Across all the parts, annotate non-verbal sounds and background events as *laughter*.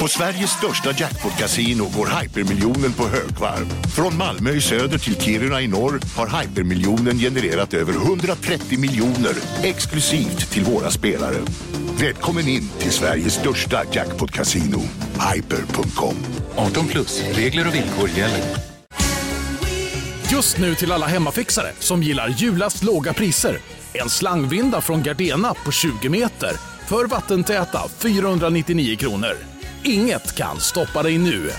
På Sveriges största jackpot-kasino går hypermiljonen på högvarv. Från Malmö i söder till Kiruna i norr har hypermiljonen genererat över 130 miljoner exklusivt till våra spelare. Välkommen in till Sveriges största jackpot-kasino, hyper.com. 18 plus, regler och villkor gäller. Just nu till alla hemmafixare som gillar julast låga priser. En slangvinda från Gardena på 20 meter för vattentäta 499 kronor. Inget kan stoppa dig nu.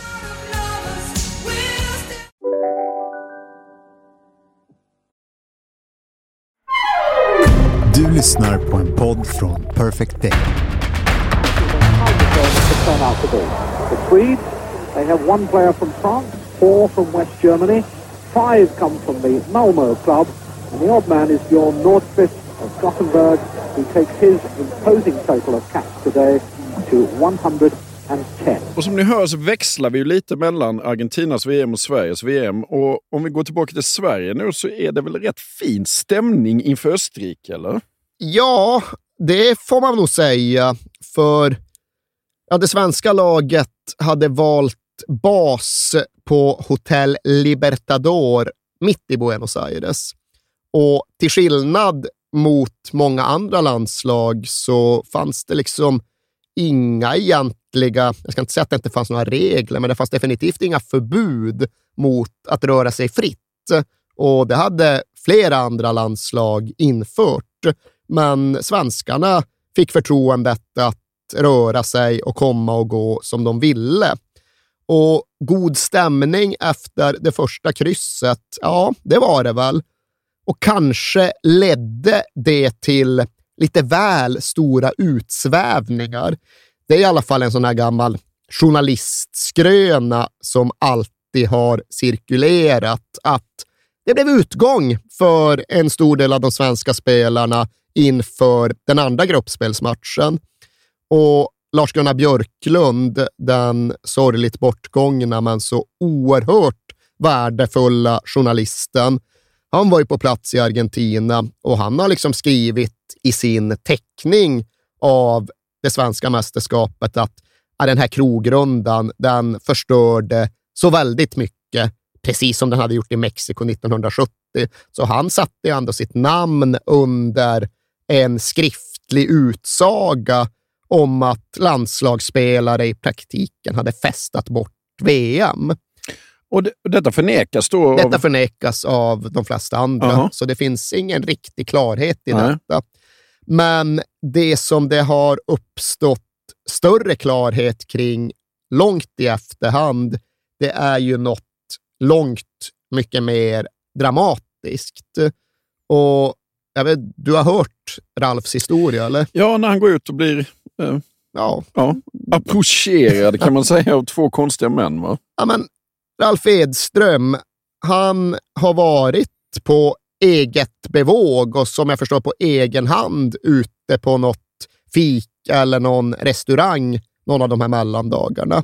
Du lyssnar på en podd från Perfect Day. The Swedes, they have one player from France, four from West Germany, five come from the Malmo club, and the odd man is Bjorn Nordqvist of Gothenburg, who takes his imposing total of caps today to 110. Och som ni hör så växlar vi ju lite mellan Argentinas VM och Sveriges VM. Och om vi går tillbaka till Sverige nu så är det väl rätt fin stämning inför Österrike, eller? Ja, det får man nog säga. För ja, det svenska laget hade valt bas på Hotel Libertador mitt i Buenos Aires. Och till skillnad mot många andra landslag så fanns det liksom inga egentliga, jag ska inte säga att det inte fanns några regler, men det fanns definitivt inga förbud mot att röra sig fritt. Och det hade flera andra landslag infört. Men svenskarna fick förtroendet att röra sig och komma och gå som de ville. Och god stämning efter det första krysset, ja, det var det väl. Och kanske ledde det till lite väl stora utsvävningar. Det är i alla fall en sån här gammal journalistskröna som alltid har cirkulerat att det blev utgång för en stor del av de svenska spelarna inför den andra gruppspelsmatchen. Och Lars-Gunnar Björklund, den sorgligt bortgångna men så oerhört värdefulla journalisten, han var ju på plats i Argentina och han har liksom skrivit i sin teckning av det svenska mästerskapet att den här krogrundan, den förstörde så väldigt mycket, precis som den hade gjort i Mexiko 1970. Så han satte ändå sitt namn under en skriftlig utsaga om att landslagsspelare i praktiken hade festat bort VM. Och det, detta förnekas då? Detta förnekas av de flesta andra, Aha. så det finns ingen riktig klarhet i Nej. detta. Men det som det har uppstått större klarhet kring långt i efterhand, det är ju något långt mycket mer dramatiskt. Och vet, du har hört Ralfs historia, eller? Ja, när han går ut och blir eh, Ja. ja, approcherad kan man säga av två konstiga män. Va? ja, men Ralf Edström, han har varit på eget bevåg och som jag förstår på egen hand ute på något fik eller någon restaurang någon av de här mellandagarna.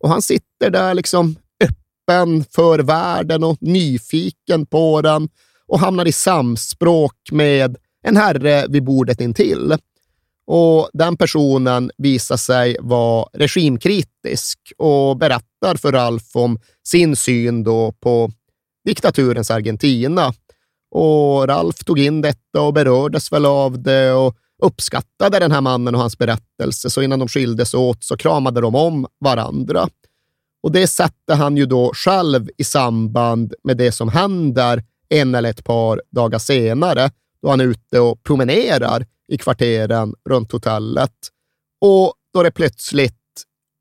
Och han sitter där liksom öppen för världen och nyfiken på den och hamnar i samspråk med en herre vid bordet intill. Och den personen visar sig vara regimkritisk och berättar för Ralf om sin syn då på diktaturens Argentina. Och Ralf tog in detta och berördes väl av det och uppskattade den här mannen och hans berättelse. Så innan de skildes åt så kramade de om varandra. Och det sätter han ju då själv i samband med det som händer en eller ett par dagar senare då han är ute och promenerar i kvarteren runt hotellet. Och då det plötsligt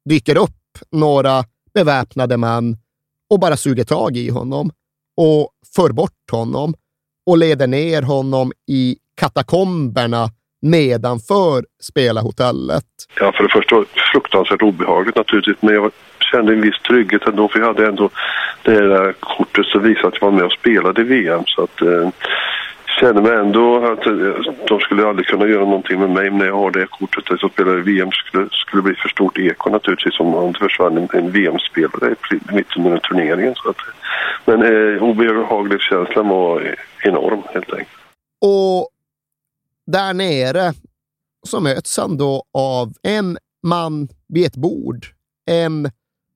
dyker upp några beväpnade män och bara suger tag i honom och för bort honom och leder ner honom i katakomberna nedanför spelarhotellet. Ja, för det första var det fruktansvärt obehagligt naturligtvis, men jag kände en viss trygghet ändå, för jag hade ändå det där kortet som visade att jag var med och spelade i VM. Så att eh, kände mig ändå att de skulle aldrig kunna göra någonting med mig, när jag har det kortet Så som spelar i VM skulle skulle bli för stort eko naturligtvis om, det försvann en, en VM-spelare mitt under turneringen. Så att, men eh, obehaglighetskänslan var enorm helt enkelt. Och där nere så möts han då av en man vid ett bord. En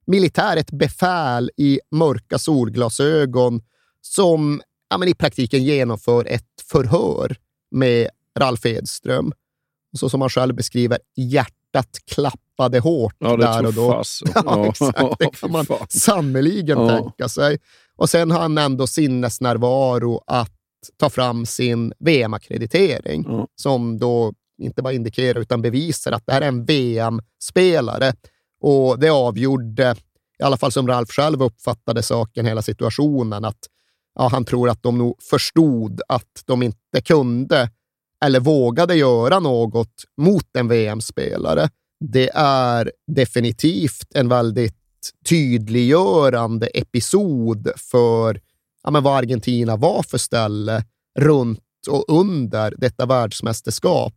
militär, ett befäl i mörka solglasögon som ja, men i praktiken genomför ett förhör med Ralf Edström. Och så som han själv beskriver, hjärtat klappade hårt Ja, där och då. tuffas. *laughs* Ja, exakt. Det kan man *laughs* sannerligen Ja. tänka sig. Och sen har han ändå sinnesnärvaro att ta fram sin VM-akkreditering Ja. som då inte bara indikerar utan bevisar att det här är en VM-spelare. Och det avgjorde, i alla fall som Ralf själv uppfattade saken, hela situationen, att ja, han tror att de nog förstod att de inte kunde eller vågade göra något mot en VM-spelare. Det är definitivt en väldigt tydliggörande episod för ja, men vad Argentina var för ställe runt och under detta världsmästerskap.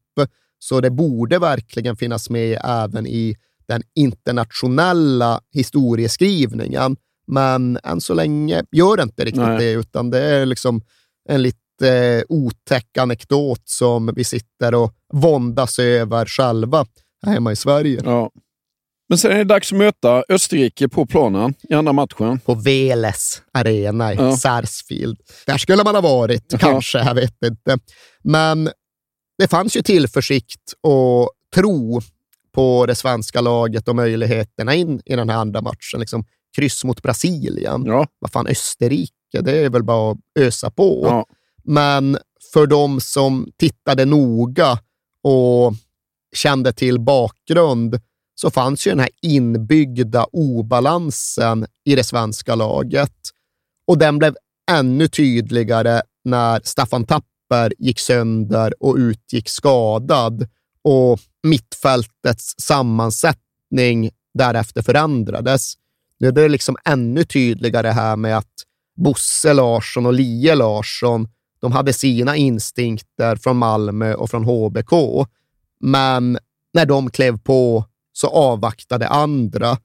Så det borde verkligen finnas med även i den internationella historieskrivningen. Men än så länge gör det inte riktigt Nej. det, utan det är liksom en lite eh, otäck anekdot som vi sitter och våndas över själva här hemma i Sverige. Ja. Men sen är det dags att möta Österrike på planen i andra matchen. På Veles arena i Ja. Sarsfield. Där skulle man ha varit, Ja. kanske, jag vet inte. Men det fanns ju tillförsikt och tro på det svenska laget och möjligheterna in i den här andra matchen. Liksom, kryss mot Brasilien. Ja. Vad fan, Österrike, det är väl bara att ösa på. Ja. Men för de som tittade noga och kände till bakgrund så fanns ju den här inbyggda obalansen i det svenska laget. Och den blev ännu tydligare när Staffan Tapper gick sönder och utgick skadad och mittfältets sammansättning därefter förändrades. Nu är det liksom ännu tydligare här med att Bosse Larsson och Lie Larsson, de hade sina instinkter från Malmö och från HBK. Men när de klev på så avvaktade andra.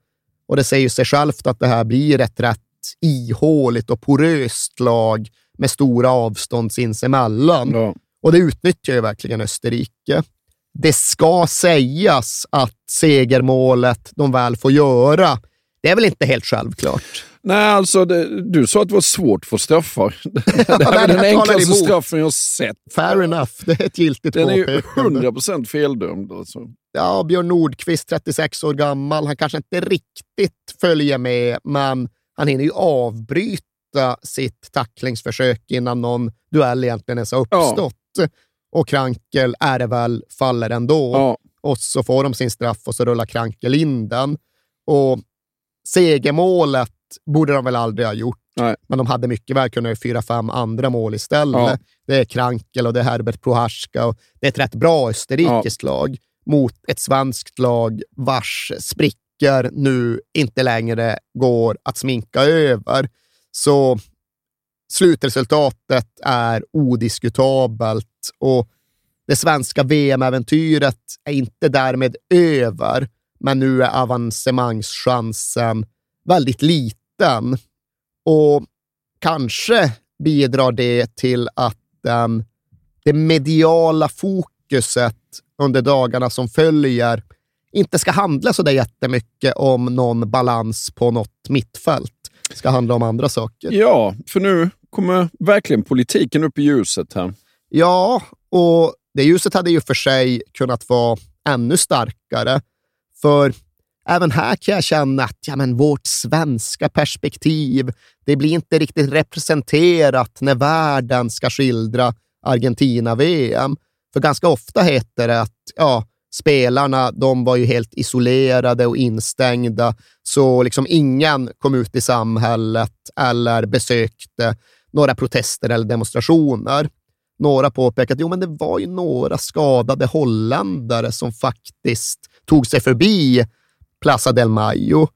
Och det säger sig självt att det här blir ett rätt ihåligt och poröst lag med stora avstånd sinsemellan. Ja. Och det utnyttjar ju verkligen Österrike. Det ska sägas att segermålet de väl får göra, det är väl inte helt självklart. Nej, alltså det, du sa att det var svårt för straffar. *laughs* det här är den enklaste straffen jag sett. Fair enough, det är ett giltigt Den är ju påpekande. 100% feldömd. Alltså. Ja, Björn Nordqvist, 36 år gammal, han kanske inte riktigt följer med, men han hinner ju avbryta sitt tacklingsförsök innan någon duell egentligen ens har uppstått. Och Krankel är det väl, faller ändå. Ja. Och så får de sin straff och så rullar Krankel in den. Och segermålet borde de väl aldrig ha gjort. Nej. Men de hade mycket väl kunnat göra fyra, fem andra mål istället. Ja. Det är Krankel och det är Herbert Prohaska. Och det är ett rätt bra österrikiskt lag mot ett svenskt lag vars sprickor nu inte längre går att sminka över. Så slutresultatet är odiskutabelt och det svenska VM-äventyret är inte därmed över, men nu är avancemangschansen väldigt liten. Och kanske bidrar det till att den, det mediala fokuset under dagarna som följer inte ska handla så där jättemycket om någon balans på något mittfält. Det ska handla om andra saker. ja, för nu kommer verkligen politiken upp i ljuset här. Ja, och det ljuset hade ju för sig kunnat vara ännu starkare. För även här kan jag känna att ja, men vårt svenska perspektiv, det blir inte riktigt representerat när världen ska skildra Argentina-VM. För ganska ofta heter det att ja, spelarna de var ju helt isolerade och instängda, så liksom ingen kom ut i samhället eller besökte några protester eller demonstrationer. Några påpekade att jo, men det var ju några skadade holländare som faktiskt tog sig förbi Plaza del Mayo.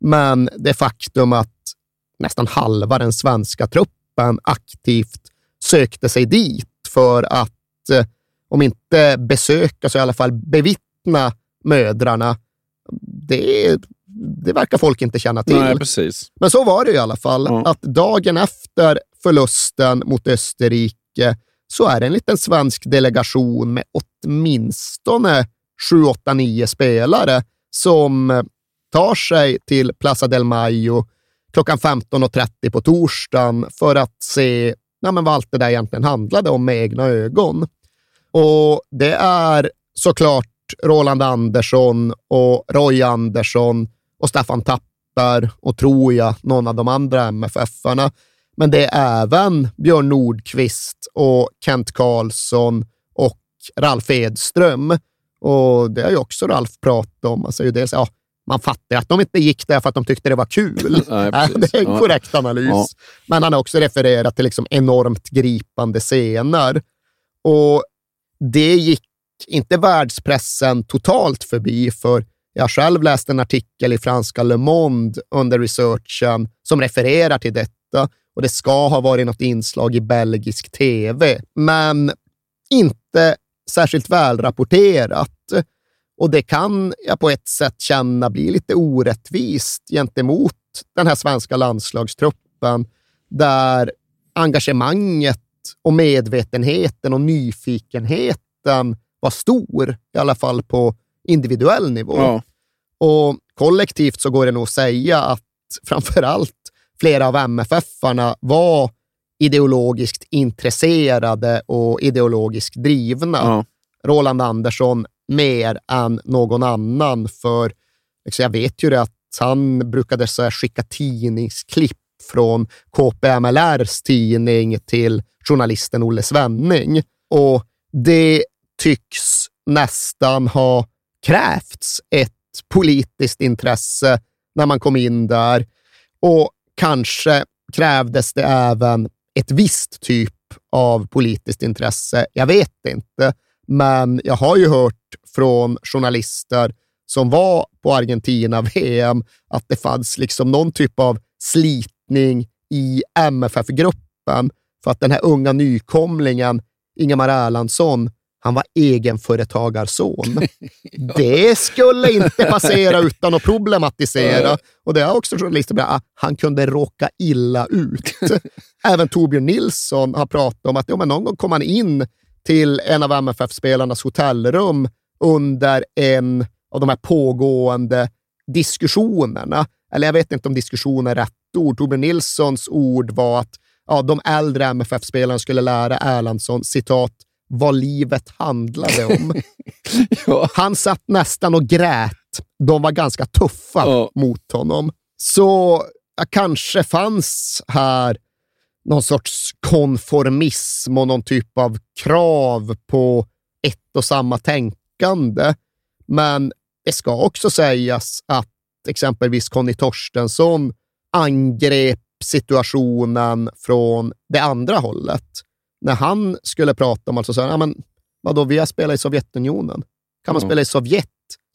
Men det faktum att nästan halva den svenska truppen aktivt sökte sig dit för att, eh, om inte besöka, så i alla fall bevittna mödrarna, det, det verkar folk inte känna till. Nej, precis. Men så var det i alla fall, Ja. att dagen efter förlusten mot Österrike så är det en liten svensk delegation med åtminstone 7, 8, 9 spelare som eh, tar sig till Plaza del Mayo klockan 15.30 på torsdagen för att se ja, men vad allt det där egentligen handlade om med egna ögon. Och det är såklart Roland Andersson och Roy Andersson och Staffan Tapper och tror jag någon av de andra MFF-arna. Men det är även Björn Nordqvist och Kent Karlsson och Ralf Edström. Och det har ju också Ralf pratat om. Han säger dels, ja, man fattar att de inte gick där för att de tyckte det var kul. *laughs* Nej, det är en korrekt analys. Ja. Men han har också refererat till liksom enormt gripande scener. Och det gick inte världspressen totalt förbi, för jag själv läste en artikel i franska Le Monde under researchen som refererar till detta och det ska ha varit något inslag i belgisk tv, men inte särskilt välrapporterat. Och det kan jag på ett sätt känna blir lite orättvist gentemot den här svenska landslagstruppen, där engagemanget och medvetenheten och nyfikenheten var stor, i alla fall på individuell nivå. Ja. Och kollektivt så går det nog att säga att framför allt flera av MFF-arna var ideologiskt intresserade och ideologiskt drivna. Ja. Roland Andersson mer än någon annan, för liksom, jag vet ju det att han brukade så här, skicka tidningsklipp från KPMLRs tidning till journalisten Olle Svenning. Och det tycks nästan ha krävts ett politiskt intresse när man kom in där. Och kanske krävdes det även ett visst typ av politiskt intresse. Jag vet inte, men jag har ju hört från journalister som var på Argentina-VM att det fanns liksom någon typ av slitning i MFF-gruppen för att den här unga nykomlingen, Ingemar Erlandsson, han var egenföretagarson. *laughs* Det skulle inte passera utan att problematisera. Och det har också journalister berättat, ah, han kunde råka illa ut. *laughs* Även Torbjörn Nilsson har pratat om att ja, men någon gång kom han in till en av MFF-spelarnas hotellrum under en av de här pågående diskussionerna. Eller jag vet inte om diskussion är rätt ord. Torbjörn Nilssons ord var att ja, de äldre MFF-spelarna skulle lära Erlandsson, citat, vad livet handlade om. *laughs* Ja. Han satt nästan och grät. De var ganska tuffa Ja. mot honom. Så kanske fanns här någon sorts konformism och någon typ av krav på ett och samma tänkande. Men det ska också sägas att exempelvis Conny Torstensson angrep situationen från det andra hållet. När han skulle prata om, alltså så här, men vadå, vi har spelat i Sovjetunionen. Kan man Ja. spela i Sovjet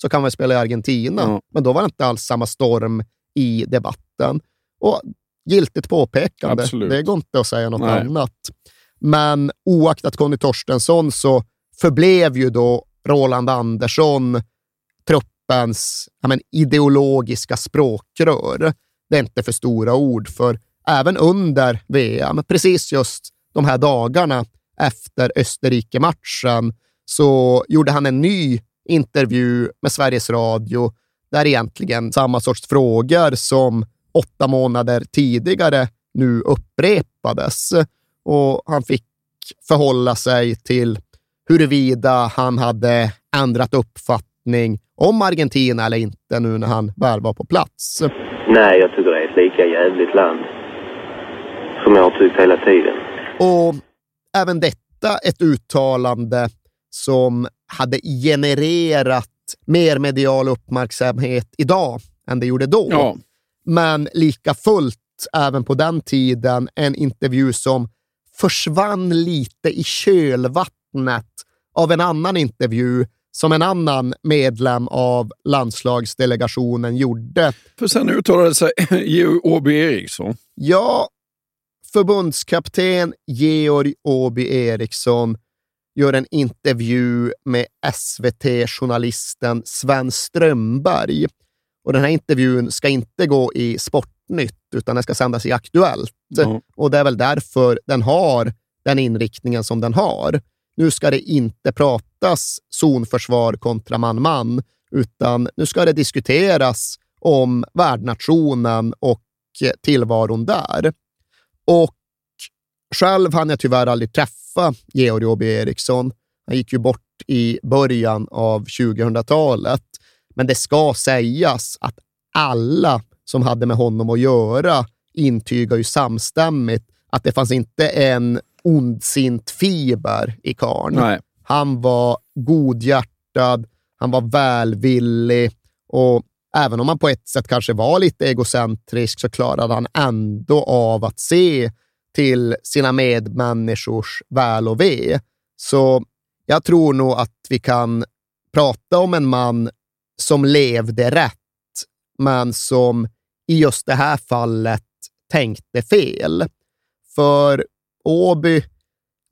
så kan man spela i Argentina. Ja. Men då var det inte alls samma storm i debatten. Och giltigt påpekande. Absolut. Det går inte att säga något Nej. annat. Men oaktat Conny Torstensson så förblev ju då Roland Andersson truppens ja, men, ideologiska språkrör. Det är inte för stora ord, för även under VM, precis just de här dagarna efter Österrike-matchen, så gjorde han en ny intervju med Sveriges Radio där egentligen samma sorts frågor som åtta månader tidigare nu upprepades. Och han fick förhålla sig till huruvida han hade ändrat uppfattning om Argentina eller inte nu när han väl var på plats. Nej, jag tycker det är ett lika jävligt land. Som jag har tyckt hela tiden. Och även detta ett uttalande som hade genererat mer medial uppmärksamhet idag än det gjorde då. Ja. Men lika fullt även på den tiden en intervju som försvann lite i kölvattnet av en annan intervju som en annan medlem av landslagsdelegationen gjorde. För sen uttalade sig *laughs* Åby Eriksson. Ja, förbundskapten Georg Åby Eriksson gör en intervju med SVT-journalisten Sven Strömberg. Och den här intervjun ska inte gå i Sportnytt, utan den ska sändas i Aktuellt. Ja. Och det är väl därför den har den inriktningen som den har. Nu ska det inte pratas zonförsvar kontra man-man, utan nu ska det diskuteras om värdnationen och tillvaron där. Och själv hann jag tyvärr aldrig träffa Georg Åby Eriksson. Han gick ju bort i början av 2000-talet. Men det ska sägas att alla som hade med honom att göra intygar ju samstämmigt att det fanns inte en ondsint fiber i karln. Han var godhjärtad, han var välvillig och även om han på ett sätt kanske var lite egocentrisk så klarade han ändå av att se till sina medmänniskors väl och ve. Så jag tror nog att vi kan prata om en man som levde rätt, men som i just det här fallet tänkte fel. För Åby,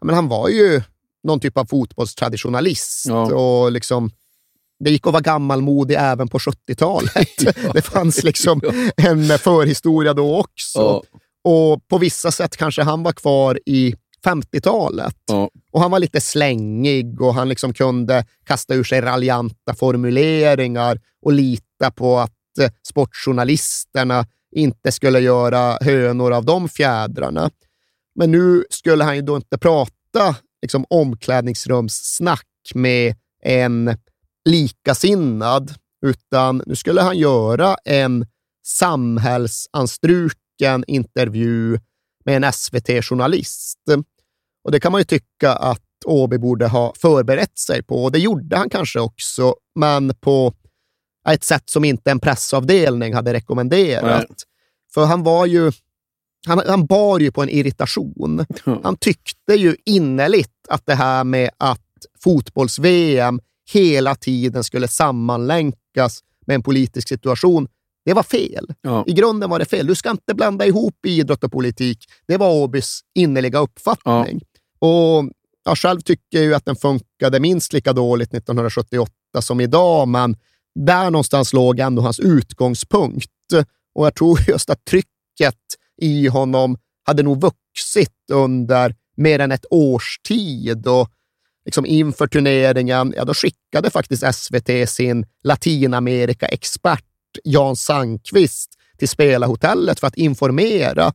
men han var ju någon typ av fotbollstraditionalist ja. och liksom det gick att vara gammalmodig även på 70-talet. *laughs* ja. Det fanns liksom en förhistoria då också. Ja. Och på vissa sätt kanske han var kvar i 50-talet. Ja. Och han var lite slängig och han liksom kunde kasta ur sig raljanta formuleringar och lita på att eh, sportjournalisterna inte skulle göra hönor av de fjädrarna. Men nu skulle han ju då inte prata liksom, omklädningsrumssnack med en likasinnad, utan nu skulle han göra en samhällsanstruken intervju med en SVT-journalist. Och Det kan man ju tycka att Åby borde ha förberett sig på och det gjorde han kanske också, men på ett sätt som inte en pressavdelning hade rekommenderat. Nej. För han var ju han, han bar ju på en irritation. Han tyckte ju innerligt att det här med att fotbolls-VM hela tiden skulle sammanlänkas med en politisk situation, det var fel. Ja. I grunden var det fel. Du ska inte blanda ihop idrott och politik. Det var Åbys innerliga uppfattning. Ja. Och jag själv tycker ju att den funkade minst lika dåligt 1978 som idag, men där någonstans låg ändå hans utgångspunkt. Och jag tror just att trycket i honom hade nog vuxit under mer än ett års tid. Och liksom inför turneringen, ja, då skickade faktiskt SVT sin Latinamerika-expert Jan Sandqvist till spelarhotellet för att informera.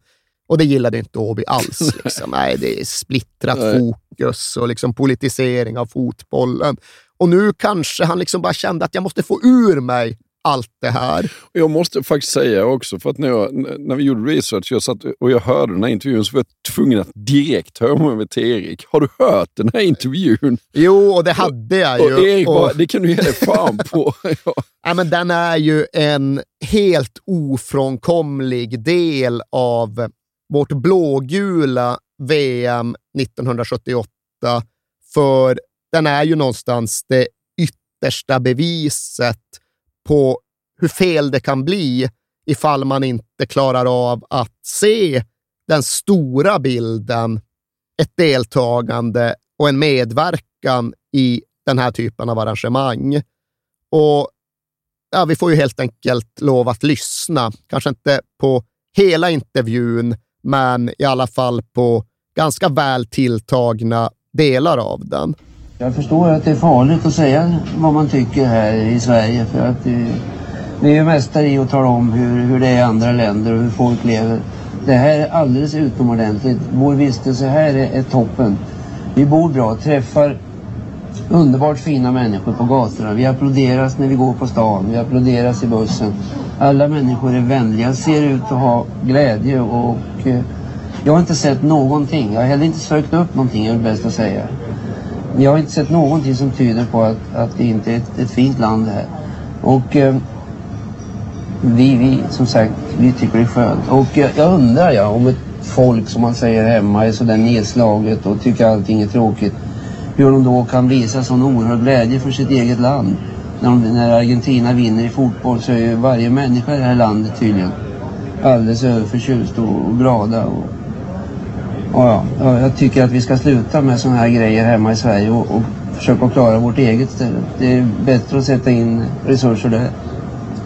Och det gillade inte Åby alls. *laughs* Liksom. Nej, det är splittrat fokus och liksom politisering av fotbollen. Och nu kanske han liksom bara kände att jag måste få ur mig allt det här. Jag måste faktiskt säga också, för att när, jag, när vi gjorde research jag satt och jag hörde den här intervjun så var jag tvungen att direkt höra mig med till Erik. Har du hört den här intervjun? Jo, och det hade jag ju. Och Erik bara, det kan du ge dig fan *laughs* på. *laughs* ja. ja. men den är ju en helt ofrånkomlig del av vårt blågula VM 1978. För den är ju någonstans det yttersta beviset på hur fel det kan bli ifall man inte klarar av att se den stora bilden, ett deltagande och en medverkan i den här typen av arrangemang. Och ja, Vi får ju helt enkelt lov att lyssna. Kanske inte på hela intervjun, men i alla fall på ganska väl tilltagna delar av den. Jag förstår att det är farligt att säga vad man tycker här i Sverige för att vi är ju mästare i att tala om hur, hur det är i andra länder och hur folk lever. Det här är alldeles utomordentligt. Vår vistelse här är, är toppen. Vi bor bra, träffar underbart fina människor på gatorna. Vi applåderas när vi går på stan, vi applåderas i bussen. Alla människor är vänliga, ser ut att ha glädje och, och eh, jag har inte sett någonting. Jag har heller inte sökt upp någonting, är det bäst att säga. Jag har inte sett någonting som tyder på att, att det inte är ett, ett fint land det här. Och eh, vi, vi, som sagt, vi tycker det är skönt. Och eh, jag undrar ja, om ett folk som man säger hemma är sådär nedslaget och tycker allting är tråkigt. Hur de då kan visa sån oerhörd glädje för sitt eget land. När, de, när Argentina vinner i fotboll så är ju varje människa i det här landet tydligen alldeles överförtjust och, och glada. Och, Ja, ja, jag tycker att vi ska sluta med sådana här grejer hemma i Sverige och, och försöka klara vårt eget ställe. Det är bättre att sätta in resurser där.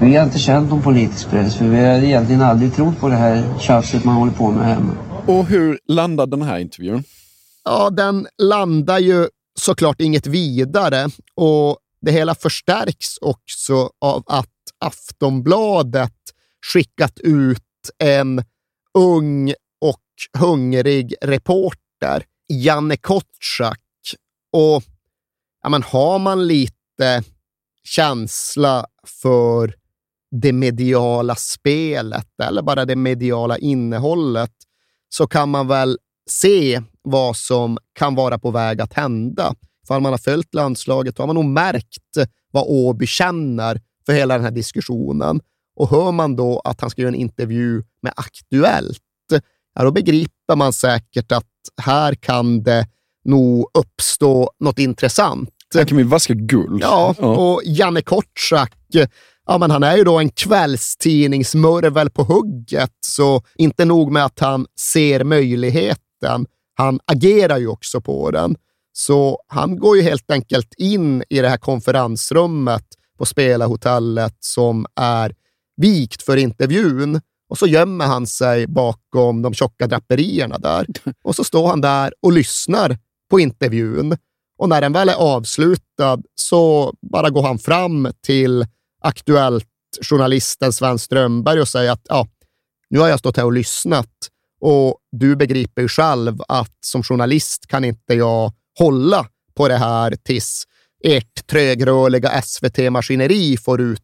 Vi har inte känt någon politisk press för vi har egentligen aldrig trott på det här tjafset man håller på med hemma. Och hur landade den här intervjun? Ja, den landar ju såklart inget vidare och det hela förstärks också av att Aftonbladet skickat ut en ung hungrig reporter, Janne Kotschak. Och ja, men har man lite känsla för det mediala spelet eller bara det mediala innehållet så kan man väl se vad som kan vara på väg att hända. För man har följt landslaget har man nog märkt vad Åby känner för hela den här diskussionen. Och hör man då att han ska göra en intervju med Aktuellt, ja, då begriper man säkert att här kan det nog uppstå något intressant. Här kan vi vaska guld. Ja, och Janne Kortsak, ja, men han är ju då en kvällstidningsmurvel på hugget, så inte nog med att han ser möjligheten, han agerar ju också på den. Så han går ju helt enkelt in i det här konferensrummet på spelarhotellet som är vikt för intervjun och så gömmer han sig bakom de tjocka draperierna där. *laughs* Och så står han där och lyssnar på intervjun. Och när den väl är avslutad så bara går han fram till Aktuellt-journalisten Sven Strömberg och säger att ja, nu har jag stått här och lyssnat och du begriper ju själv att som journalist kan inte jag hålla på det här tills ert trögrörliga SVT-maskineri får ut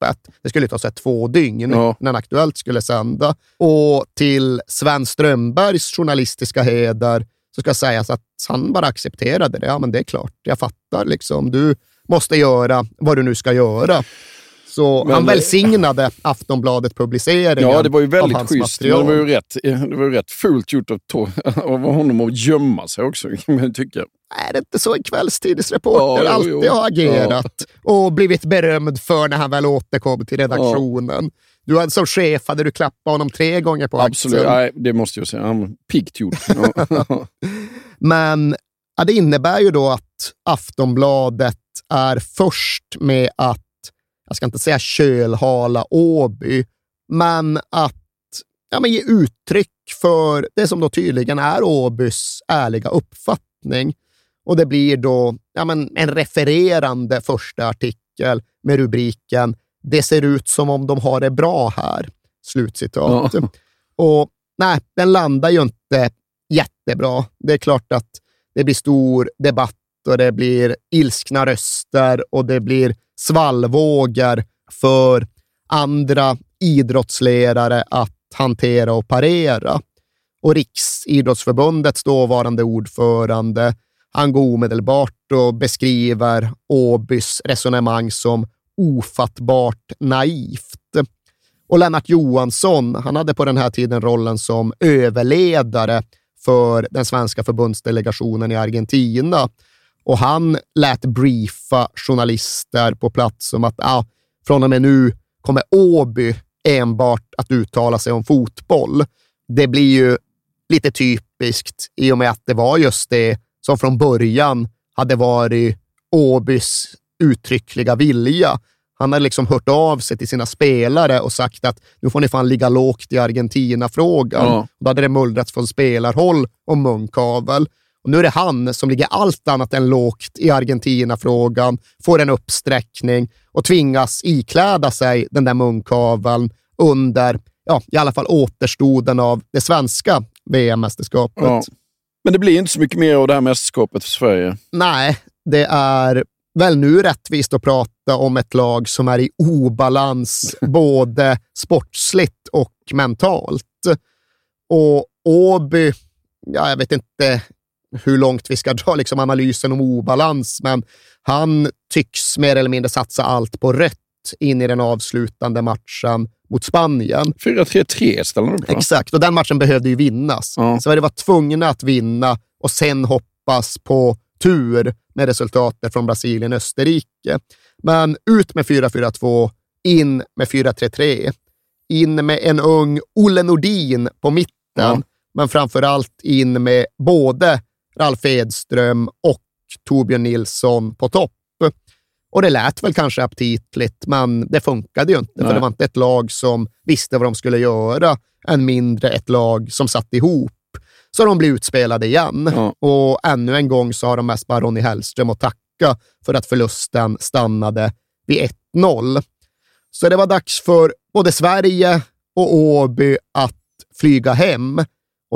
klippet. Det skulle ta sig två dygn Ja. när Aktuellt skulle sända. Och till Sven Strömbergs journalistiska heder så ska sägas att han bara accepterade det. Ja, men det är klart, jag fattar. Liksom. Du måste göra vad du nu ska göra. Så Men- han välsignade Aftonbladet publiceringen Ja, det var ju väldigt schysst. Men det var ju rätt, *laughs* det var ju rätt fult gjort av, *laughs* av honom att gömma sig också, kan man tycka. Är det inte så en kvällstidningsreporter Ja, alltid jo. har agerat och blivit berömd för när han väl återkom till redaktionen? Du hade, som chef hade du klappat honom tre gånger på Absolut, axeln. nej, det måste jag säga. Han piggt gjort. Ja. *laughs* Men ja, det innebär ju då att Aftonbladet är först med att, jag ska inte säga kölhala Åby, men att ja, men ge uttryck för det som då tydligen är Åbys ärliga uppfattning. Och det blir då ja, men en refererande första artikel med rubriken “Det ser ut som om de har det bra här”. Slutcitat. Ja. Och nej, den landar ju inte jättebra. Det är klart att det blir stor debatt och det blir ilskna röster och det blir svallvågor för andra idrottsledare att hantera och parera. Och Riksidrottsförbundets dåvarande ordförande, han går omedelbart och beskriver Åbys resonemang som ofattbart naivt. Och Lennart Johansson, han hade på den här tiden rollen som överledare för den svenska förbundsdelegationen i Argentina. Och han lät briefa journalister på plats om att ah, från och med nu kommer Åby enbart att uttala sig om fotboll. Det blir ju lite typiskt i och med att det var just det som från början hade varit Åbys uttryckliga vilja. Han hade liksom hört av sig till sina spelare och sagt att nu får ni fan ligga lågt i Argentina-frågan. Ja. Då hade det mullrats från spelarhåll om munkavel. Och nu är det han som ligger allt annat än lågt i Argentina-frågan, får en uppsträckning och tvingas ikläda sig den där munkaveln under, ja, i alla fall återstoden av det svenska VM-mästerskapet. Ja. Men det blir inte så mycket mer av det här mästerskapet för Sverige. Nej, det är väl nu rättvist att prata om ett lag som är i obalans *laughs* både sportsligt och mentalt. Och Åby, ja, jag vet inte hur långt vi ska dra liksom analysen om obalans, men han tycks mer eller mindre satsa allt på rött in i den avslutande matchen mot Spanien. 4-3-3 ställer du på. Exakt, och den matchen behövde ju vinnas. Ja. Sverige var tvungna att vinna och sen hoppas på tur med resultatet från Brasilien och Österrike. Men ut med 4-4-2, in med 4-3-3. In med en ung Olle Nordin på mitten, Ja. men framför allt in med både Ralf Edström och Torbjörn Nilsson på topp. Och det lät väl kanske aptitligt, men det funkade ju inte, Nej. för det var inte ett lag som visste vad de skulle göra, än mindre ett lag som satt ihop. Så de blev utspelade igen. Ja. Och ännu en gång så har de mest bara Ronny Hellström att tacka för att förlusten stannade vid 1-0. Så det var dags för både Sverige och Åby att flyga hem.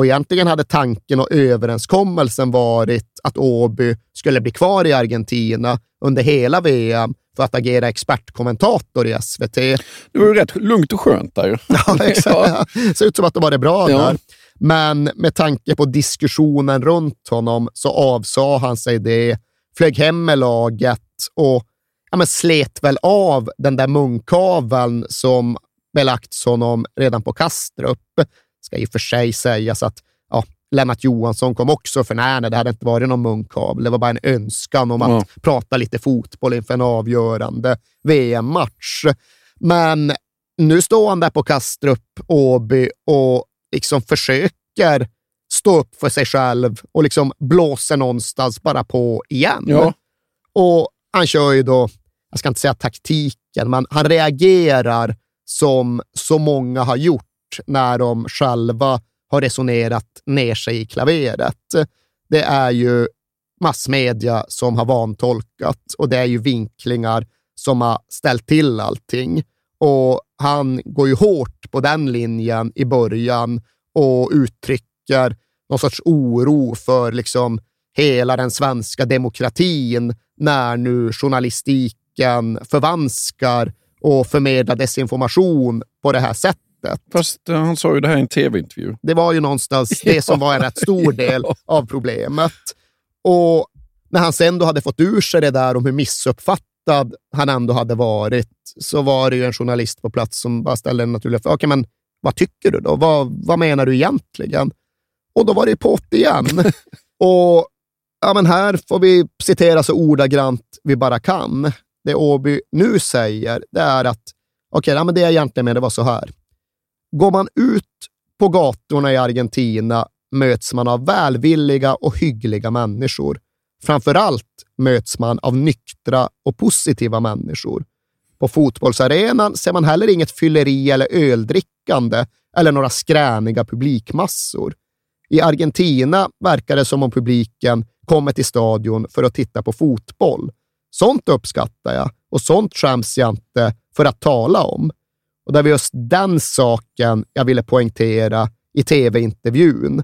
Och egentligen hade tanken och överenskommelsen varit att Åby skulle bli kvar i Argentina under hela VM för att agera expertkommentator i SVT. Det var ju rätt lugnt och skönt där. *laughs* Ja, exakt. Det *laughs* ser ut som att det var det bra Ja. där. Men med tanke på diskussionen runt honom så avsa han sig det, flög hem med laget och ja, men slet väl av den där munkaveln som belagts honom redan på Kastrup. Ska i och för sig sägas att ja, Lennart Johansson kom också för nära. Det hade inte varit någon munkavel. Det var bara en önskan om att prata lite fotboll inför en avgörande VM-match. Men nu står han där på Kastrup, Åby och liksom försöker stå upp för sig själv och liksom blåser någonstans bara på igen. Ja. Och han kör ju då, jag ska inte säga taktiken, men han reagerar som så många har gjort när de själva har resonerat ner sig i klaveret. Det är ju massmedia som har vantolkat och det är ju vinklingar som har ställt till allting. Och han går ju hårt på den linjen i början och uttrycker någon sorts oro för liksom hela den svenska demokratin när nu journalistiken förvanskar och förmedlar desinformation på det här sättet. Fast eh, han sa ju det här i en tv-intervju. Det var ju någonstans *laughs* det som var en rätt stor del av problemet. Och när han sen då hade fått ur sig det där om hur missuppfattad han ändå hade varit, så var det ju en journalist på plats som bara ställde en naturlig fråga. Okej, men vad tycker du då? Vad, vad menar du egentligen? Och då var det pott igen. *laughs* och ja, men här får vi citera så ordagrant vi bara kan. Det Åby nu säger, det är att okej, ja, men det jag egentligen menade var så här. Går man ut på gatorna i Argentina möts man av välvilliga och hyggliga människor. Framför allt möts man av nyktra och positiva människor. På fotbollsarenan ser man heller inget fylleri eller öldrickande eller några skräniga publikmassor. I Argentina verkar det som om publiken kommer till stadion för att titta på fotboll. Sånt uppskattar jag och sånt skäms jag inte för att tala om. Och det var just den saken jag ville poängtera i tv-intervjun.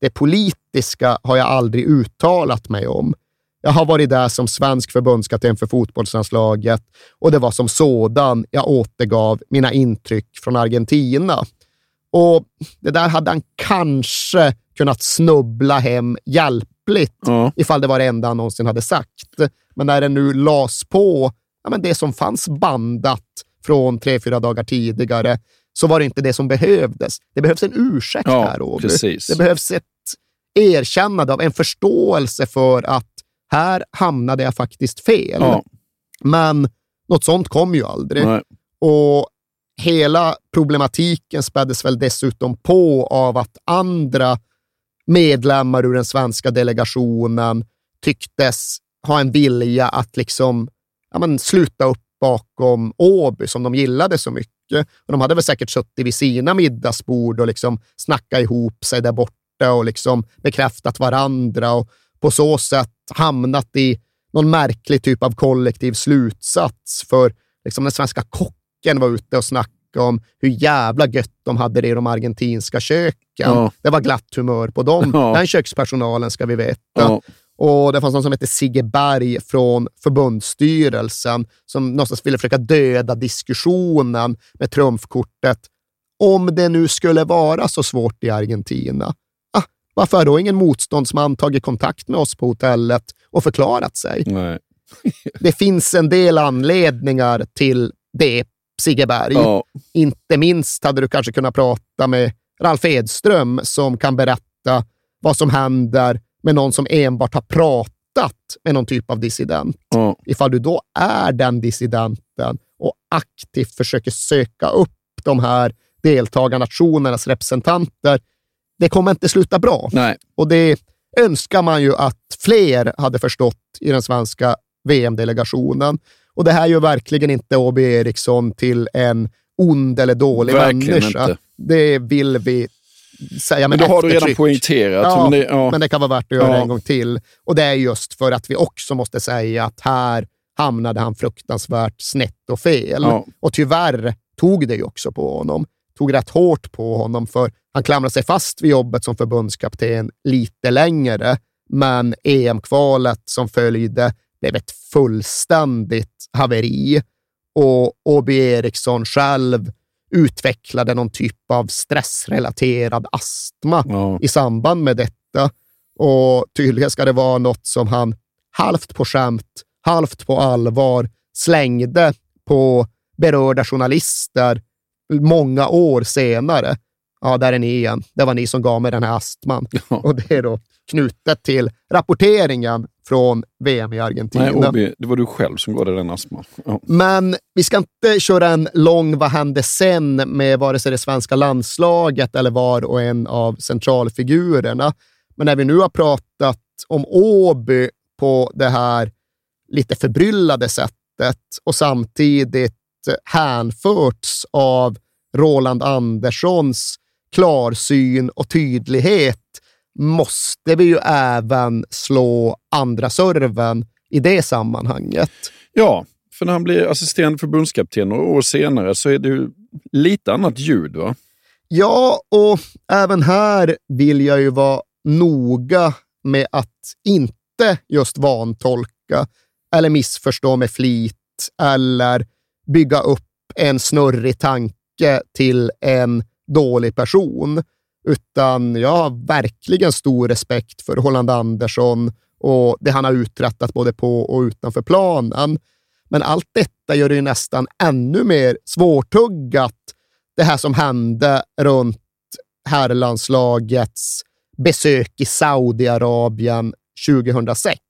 Det politiska har jag aldrig uttalat mig om. Jag har varit där som svensk förbundskapten för fotbollslandslaget och det var som sådan jag återgav mina intryck från Argentina. Och det där hade han kanske kunnat snubbla hem hjälpligt Ja. ifall det var det enda han någonsin hade sagt. Men när det nu las på ja, men det som fanns bandat från tre, fyra dagar tidigare, så var det inte det som behövdes. Det behövs en ursäkt Ja, här, precis. Det behövs ett erkännande av en förståelse för att här hamnade jag faktiskt fel. Ja. Men något sånt kom ju aldrig. Nej. Och hela problematiken späddes väl dessutom på av att andra medlemmar ur den svenska delegationen tycktes ha en vilja att liksom, ja, men, sluta upp bakom Åby som de gillade så mycket. Och de hade väl säkert suttit vid sina middagsbord och liksom snackat ihop sig där borta och liksom bekräftat varandra och på så sätt hamnat i någon märklig typ av kollektiv slutsats. För liksom den svenska kocken var ute och snackade om hur jävla gött de hade det i de argentinska köken. Ja. Det var glatt humör på dem. Ja. Den kökspersonalen ska vi veta. Ja. Och det fanns någon som hette Sigge Berg från förbundsstyrelsen som någonstans ville försöka döda diskussionen med trumfkortet. Om det nu skulle vara så svårt i Argentina, ah, varför har då ingen motståndsman tagit kontakt med oss på hotellet och förklarat sig? Nej. *laughs* Det finns en del anledningar till det, Sigge Berg. Ja. Inte minst hade du kanske kunnat prata med Ralf Edström som kan berätta vad som händer med någon som enbart har pratat med någon typ av dissident. Ja. Ifall du då är den dissidenten och aktivt försöker söka upp de här deltagarnationernas representanter, det kommer inte sluta bra. Nej. Och det önskar man ju att fler hade förstått i den svenska VM-delegationen. Och det här gör verkligen inte Åby Eriksson till en ond eller dålig Verkligen människa. inte. Det vill vi säga med Men då har du redan poängterat. Ja, men det, ja. men det kan vara värt att göra Ja. en gång till. Och det är just för att vi också måste säga att här hamnade han fruktansvärt snett och fel. Ja. Och tyvärr tog det ju också på honom. Tog rätt hårt på honom, för han klamrade sig fast vid jobbet som förbundskapten lite längre. Men EM-kvalet som följde blev ett fullständigt haveri. Och Åby Eriksson själv utvecklade någon typ av stressrelaterad astma Ja. i samband med detta. Och tydligen ska det vara något som han halvt på skämt, halvt på allvar slängde på berörda journalister många år senare. Ja, där är ni igen. Det var ni som gav mig den här astman. Och det är då knutet till rapporteringen från VM i Argentina. Nej, Åby, det var du själv som gav dig den astman. Ja. Men vi ska inte köra en lång vad hände sen med vare sig det svenska landslaget eller var och en av centralfigurerna. Men när vi nu har pratat om Åby på det här lite förbryllade sättet och samtidigt hänförts av Roland Anderssons klarsyn och tydlighet måste vi ju även slå andra serven i det sammanhanget. ja, för när han blir assisterande förbundskapten några år senare så är det ju lite annat ljud. va? Ja, och även här vill jag ju vara noga med att inte just vantolka eller missförstå med flit eller bygga upp en snurrig tanke till en dålig person. Utan jag har verkligen stor respekt för Holland Andersson och det han har uträttat både på och utanför planen. Men allt detta gör det ju nästan ännu mer svårtuggat det här som hände runt herrlandslagets besök i Saudiarabien 2006.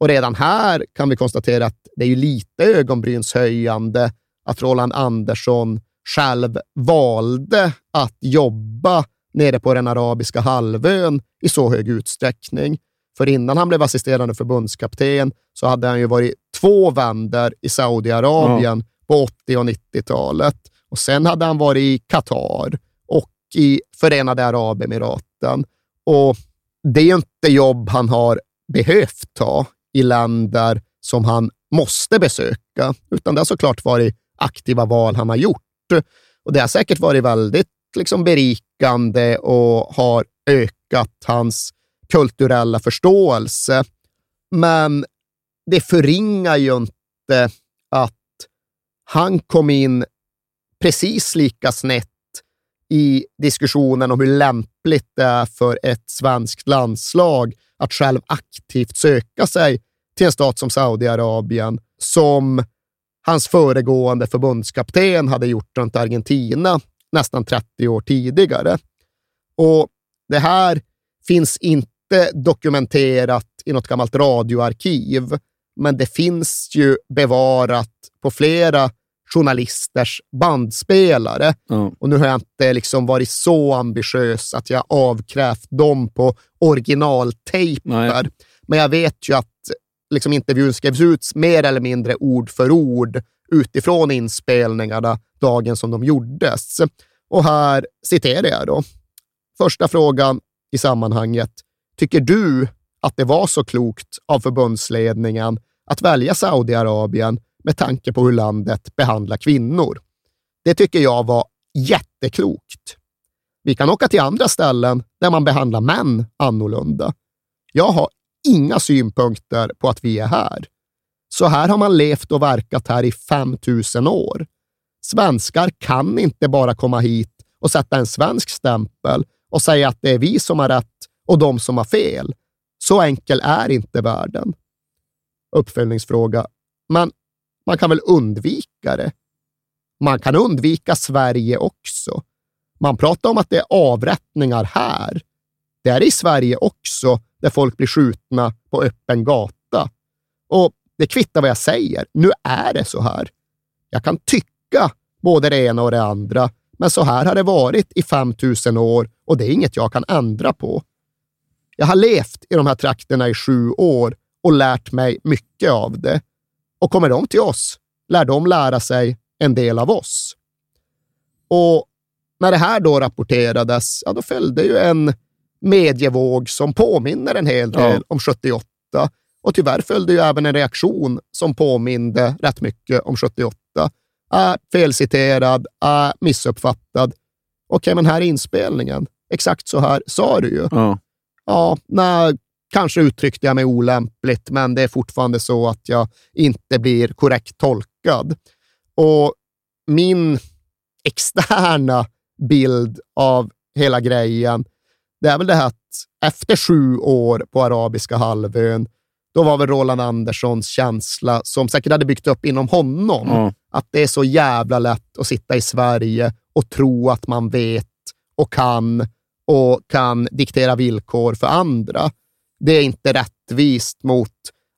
Och redan här kan vi konstatera att det är ju lite ögonbrynshöjande att Roland Andersson själv valde att jobba nere på den arabiska halvön i så hög utsträckning. För innan han blev assisterande förbundskapten så hade han ju varit två vändor i Saudiarabien på 80 och 90-talet. Och sen hade han varit i Qatar och i Förenade Arabemiraten. Och det är ju inte jobb han har behövt ta i länder som han måste besöka, utan det har såklart varit aktiva val han har gjort. Och det har säkert varit väldigt liksom, berikande och har ökat hans kulturella förståelse. Men det förringar ju inte att han kom in precis lika snett i diskussionen om hur lämpligt det är för ett svenskt landslag att själv aktivt söka sig till en stat som Saudiarabien som hans föregående förbundskapten hade gjort runt Argentina nästan 30 år tidigare. Och det här finns inte dokumenterat i något gammalt radioarkiv, men det finns ju bevarat på flera journalisters bandspelare. Ja. Och nu har jag inte liksom varit så ambitiös att jag avkrävt dem på originaltejper. Men jag vet ju att liksom intervjun skrevs ut mer eller mindre ord för ord utifrån inspelningarna dagen som de gjordes. Och här citerar jag då. Första frågan i sammanhanget. Tycker du att det var så klokt av förbundsledningen att välja Saudiarabien med tanke på hur landet behandlar kvinnor? Det tycker jag var jätteklokt. Vi kan åka till andra ställen där man behandlar män annorlunda. Jag har synpunkter på att vi är här. Så här har man levt och verkat här i 5000 år. Svenskar kan inte bara komma hit och sätta en svensk stämpel och säga att det är vi som har rätt och de som har fel. Så enkel är inte världen. Uppföljningsfråga. Men man kan väl undvika det? Man kan undvika Sverige också. Man pratar om att det är avrättningar här. Det är i Sverige också, där folk blir skjutna på öppen gata. Och det kvittar vad jag säger. Nu är det så här. Jag kan tycka både det ena och det andra, men så här har det varit i 5000 år och det är inget jag kan ändra på. Jag har levt i de här trakterna i sju år och lärt mig mycket av det. Och kommer de till oss, lär de lära sig en del av oss. Och när det här då rapporterades, ja, då följde ju en medievåg som påminner en hel del Ja. om 78. Och tyvärr följde ju även en reaktion som påminde rätt mycket om 78. Är felciterad, är missuppfattad. Okej, men här är inspelningen. Exakt så här sa du ju. Ja. Ja, nej, kanske uttryckte jag mig olämpligt, men det är fortfarande så att jag inte blir korrekt tolkad. Och min *laughs* externa bild av hela grejen, det är väl det här att efter sju år på arabiska halvön, då var väl Roland Anderssons känsla, som säkert hade byggt upp inom honom, Ja. att det är så jävla lätt att sitta i Sverige och tro att man vet och kan och kan diktera villkor för andra. Det är inte rättvist mot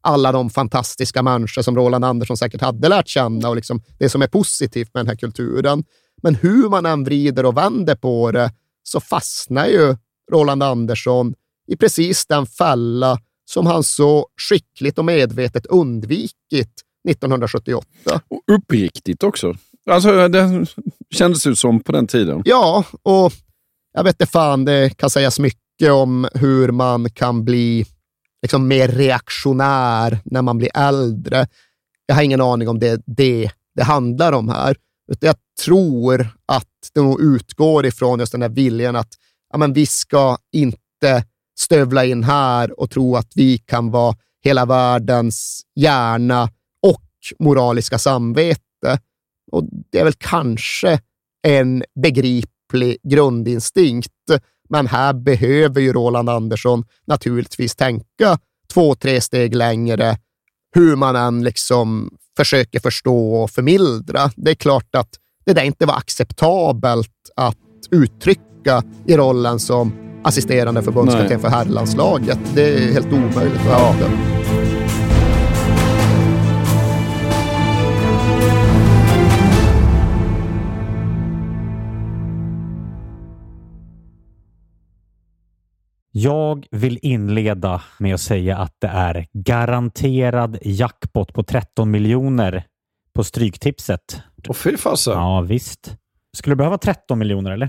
alla de fantastiska människor som Roland Andersson säkert hade lärt känna och liksom det som är positivt med den här kulturen. Men hur man än vrider och vänder på det så fastnar ju Roland Andersson i precis den fälla som han så skickligt och medvetet undvikit 1978. Och uppriktigt också. Alltså, det kändes ut som på den tiden. Ja, och jag vet inte fan, det kan sägas mycket om hur man kan bli liksom mer reaktionär när man blir äldre. Jag har ingen aning om det det det handlar om här. Utan jag tror att det nog utgår ifrån just den här viljan att ja, men vi ska inte stövla in här och tro att vi kan vara hela världens hjärna och moraliska samvete. Och det är väl kanske en begriplig grundinstinkt. Men här behöver ju Roland Andersson naturligtvis tänka två, tre steg längre, hur man än liksom försöker förstå och förmildra. Det är klart att det där inte var acceptabelt att uttrycka i rollen som assisterande förbundskapten för herrlandslaget. Det är helt omöjligt att hävda. Jag vill inleda med att säga att det är garanterad jackpot på 13 miljoner på Stryktipset. Och fy fasen. Ja, visst. Skulle du behöva 13 miljoner eller?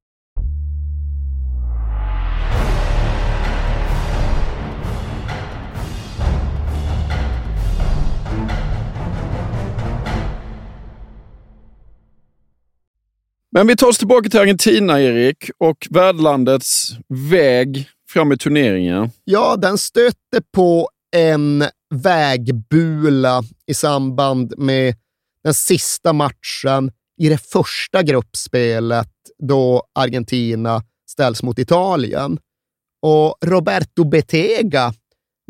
Men vi tar oss tillbaka till Argentina, Erik, och värdlandets väg fram i turneringen. Ja, den stötte på en vägbula i samband med den sista matchen i det första gruppspelet då Argentina ställs mot Italien. Och Roberto Betega,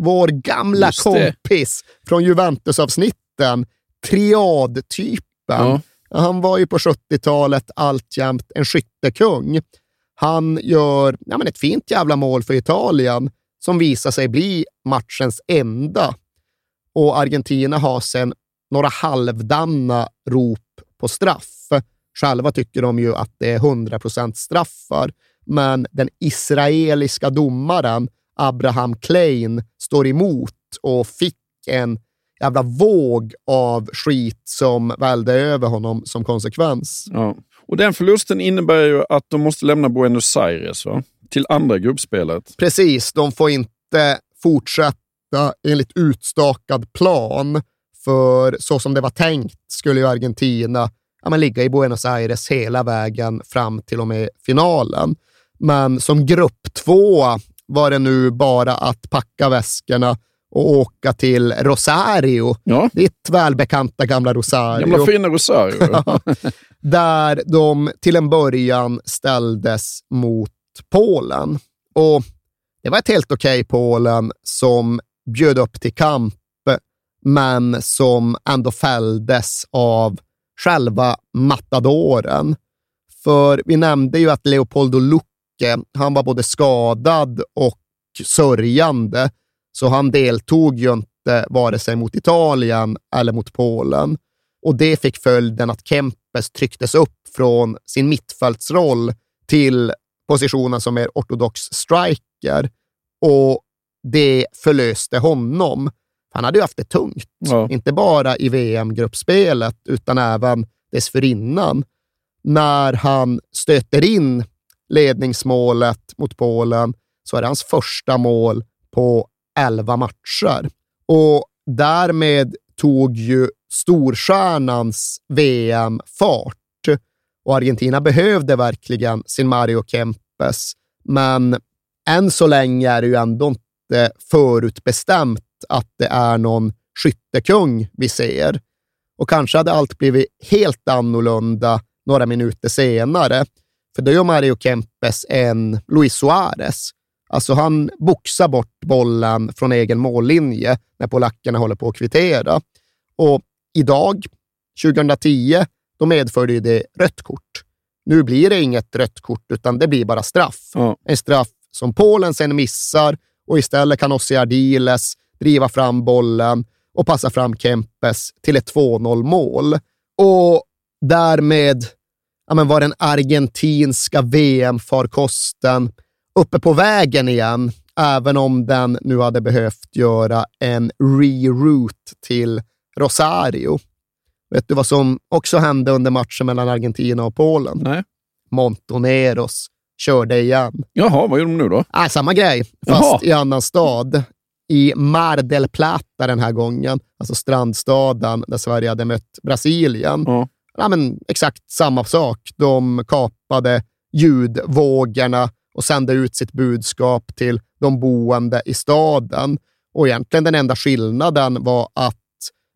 vår gamla kompis från Juventus-avsnittet, titeln triadtypen. Ja. Han var ju på 70-talet alltjämt en skyttekung. Han gör ja, men ett fint jävla mål för Italien som visar sig bli matchens enda. Och Argentina har sen några halvdanna rop på straff. Själva tycker de ju att det är 100% straffar, men den israeliska domaren Abraham Klein står emot och fick en jävla våg av skit som välde över honom som konsekvens. Ja. Och den förlusten innebär ju att de måste lämna Buenos Aires va? till andra gruppspelet. Precis, de får inte fortsätta enligt utstakad plan. För så som det var tänkt skulle ju Argentina ja, men ligga i Buenos Aires hela vägen fram till och med finalen. Men som grupp två var det nu bara att packa väskorna och åka till Rosario. Ja. Ditt välbekanta gamla Rosario. Gamla fina Rosario. *laughs* där de till en början ställdes mot Polen. Och det var ett helt okej Polen som bjöd upp till kamp, men som ändå fälldes av själva matadoren. För vi nämnde ju att Leopoldo Lucke, han var både skadad och sörjande, så han deltog ju inte vare sig mot Italien eller mot Polen. Och det fick följden att Kempes trycktes upp från sin mittfältsroll till positionen som är ortodox striker. Och det förlöste honom. Han hade ju haft det tungt, Ja. inte bara i VM-gruppspelet, utan även dessförinnan. När han stöter in ledningsmålet mot Polen så är det hans första mål på 11 matcher. Och därmed tog ju storstjärnans VM fart. Och Argentina behövde verkligen sin Mario Kempes, men än så länge är det ju ändå inte förutbestämt att det är någon skyttekung vi ser. Och kanske hade allt blivit helt annorlunda några minuter senare, för då gör Mario Kempes en Luis Suarez. Alltså han boxar bort bollen från egen mållinje när polackerna håller på att kvittera. Och idag, 2010, då medförde det rött kort. Nu blir det inget rött kort, utan det blir bara straff. Ja. En straff som Polen sen missar och istället kan Ossi Ardiles driva fram bollen och passa fram Kempes till ett 2-0 mål. Och därmed ja, men var den argentinska VM-farkosten uppe på vägen igen, även om den nu hade behövt göra en reroute till Rosario. Vet du vad som också hände under matchen mellan Argentina och Polen? Nej. Montoneros körde igen. Jaha, vad gjorde de nu då? Ah, samma grej, fast Jaha. i annan stad. I Mar del Plata den här gången, alltså strandstaden där Sverige hade mött Brasilien. Ja. Ja, men exakt samma sak. De kapade ljudvågorna och sände ut sitt budskap till de boende i staden. Och egentligen den enda skillnaden var att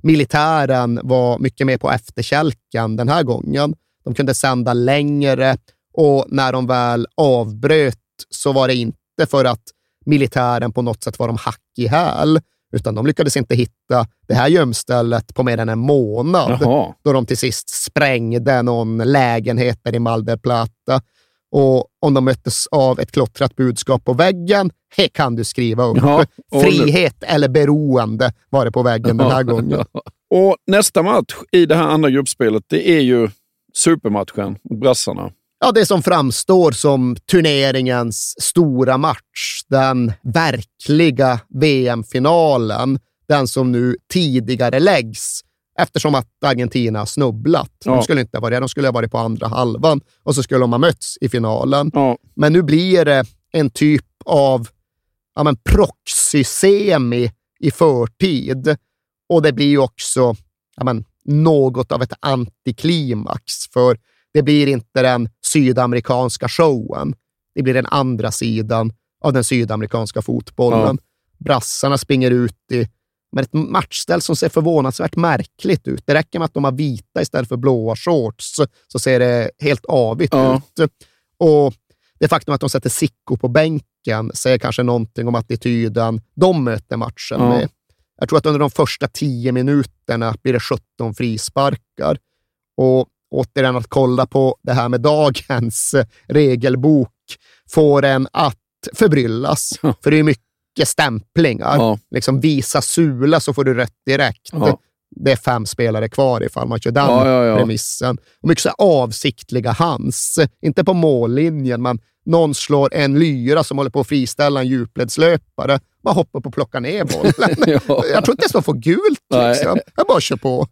militären var mycket mer på efterkälken den här gången. De kunde sända längre och när de väl avbröt så var det inte för att militären på något sätt var de hack i häl, utan de lyckades inte hitta det här gömstället på mer än en månad, Jaha. då de till sist sprängde någon lägenhet där i Mal del Plata. Och om de möttes av ett klottrat budskap på väggen, he kan du skriva upp. Ja, Frihet eller beroende var det på väggen den här gången. *laughs* Och nästa match i det här andra gruppspelet, det är ju supermatchen mot brassarna. Ja, det som framstår som turneringens stora match. Den verkliga VM-finalen. Den som nu tidigare läggs eftersom att Argentina snubblat. Ja. De skulle inte ha varit De skulle ha varit på andra halvan och så skulle de ha mötts i finalen. Ja. Men nu blir det en typ av ja, men proxy-semi i förtid. Och det blir ju också ja, men, något av ett antiklimax, för det blir inte den sydamerikanska showen. Det blir den andra sidan av den sydamerikanska fotbollen. Brassarna springer ut i men ett matchställ som ser förvånansvärt märkligt ut. Det räcker med att de har vita istället för blåa shorts, så ser det helt avigt Ja. ut. Och det faktum att de sätter Sicko på bänken säger kanske någonting om attityden de möter matchen Ja. med. Jag tror att under de första tio minuterna blir det 17 frisparkar. Och återigen att kolla på det här med dagens regelbok får en att förbryllas. För det är mycket stämplingar. Ja. Liksom visa sula så får du rött direkt. Ja. Det är fem spelare kvar ifall man kör den Ja, ja, ja. remissen. Och mycket så avsiktliga hands. Inte på mållinjen, men någon slår en lyra som håller på att friställa en djupledslöpare. Bara hoppar på och plockar ner bollen. *laughs* Ja. Jag tror inte ens de får gult. Liksom. Jag bara kör på.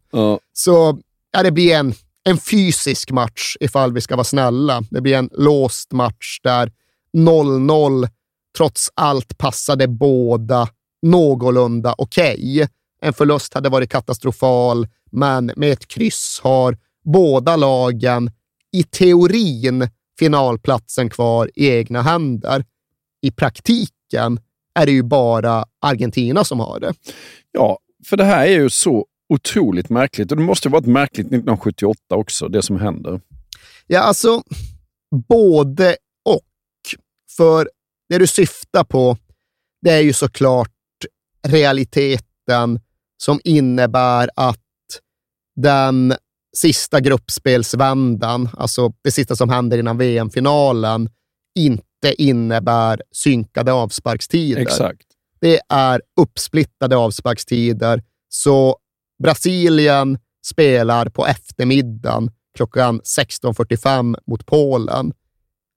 Så ja, det blir en, en fysisk match ifall vi ska vara snälla. Det blir en låst match där 0-0 trots allt passade båda någorlunda okej. En förlust hade varit katastrofal, men med ett kryss har båda lagen i teorin finalplatsen kvar i egna händer. I praktiken är det ju bara Argentina som har det. Ja, för det här är ju så otroligt märkligt. Och det måste varit märkligt 1978 också, det som händer. Ja, alltså både och. För det du syftar på, det är ju såklart realiteten som innebär att den sista gruppspelsvändan, alltså det sista som händer innan VM-finalen, inte innebär synkade avsparkstider. Exakt. Det är uppsplittade avsparkstider. Så Brasilien spelar på eftermiddagen klockan 16.45 mot Polen.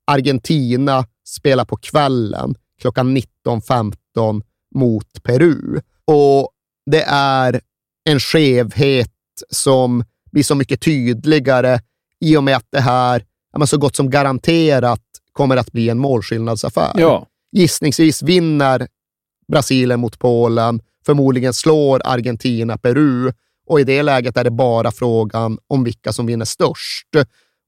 Argentina spelar på kvällen klockan 19.15 mot Peru. Och det är en skevhet som blir så mycket tydligare i och med att det här ja, så gott som garanterat kommer att bli en målskillnadsaffär. Ja. Gissningsvis vinner Brasilien mot Polen, förmodligen slår Argentina Peru och i det läget är det bara frågan om vilka som vinner störst.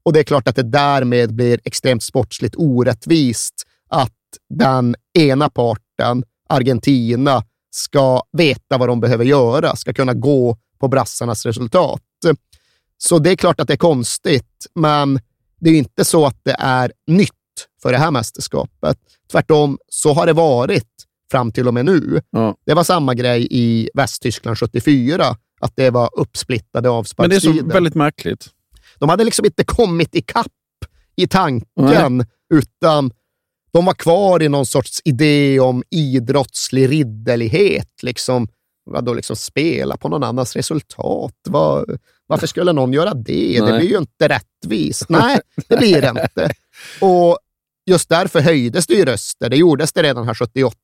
Och det är klart att det därmed blir extremt sportsligt orättvist att den ena parten, Argentina, ska veta vad de behöver göra, ska kunna gå på brassarnas resultat. Så det är klart att det är konstigt, men det är inte så att det är nytt för det här mästerskapet. Tvärtom så har det varit fram till och med nu. Ja. Det var samma grej i Västtyskland 74, att det var uppsplittade Men det är avsparkstider. så väldigt märkligt. De hade liksom inte kommit ikapp i tanken, utan de var kvar i någon sorts idé om idrottslig ridderlighet. Liksom, vadå, liksom spela på någon annans resultat? Var, varför skulle någon göra det? Det Nej. blir ju inte rättvist. *laughs* Nej, det blir det inte. Och just därför höjdes det ju röster. Det gjordes det redan här 78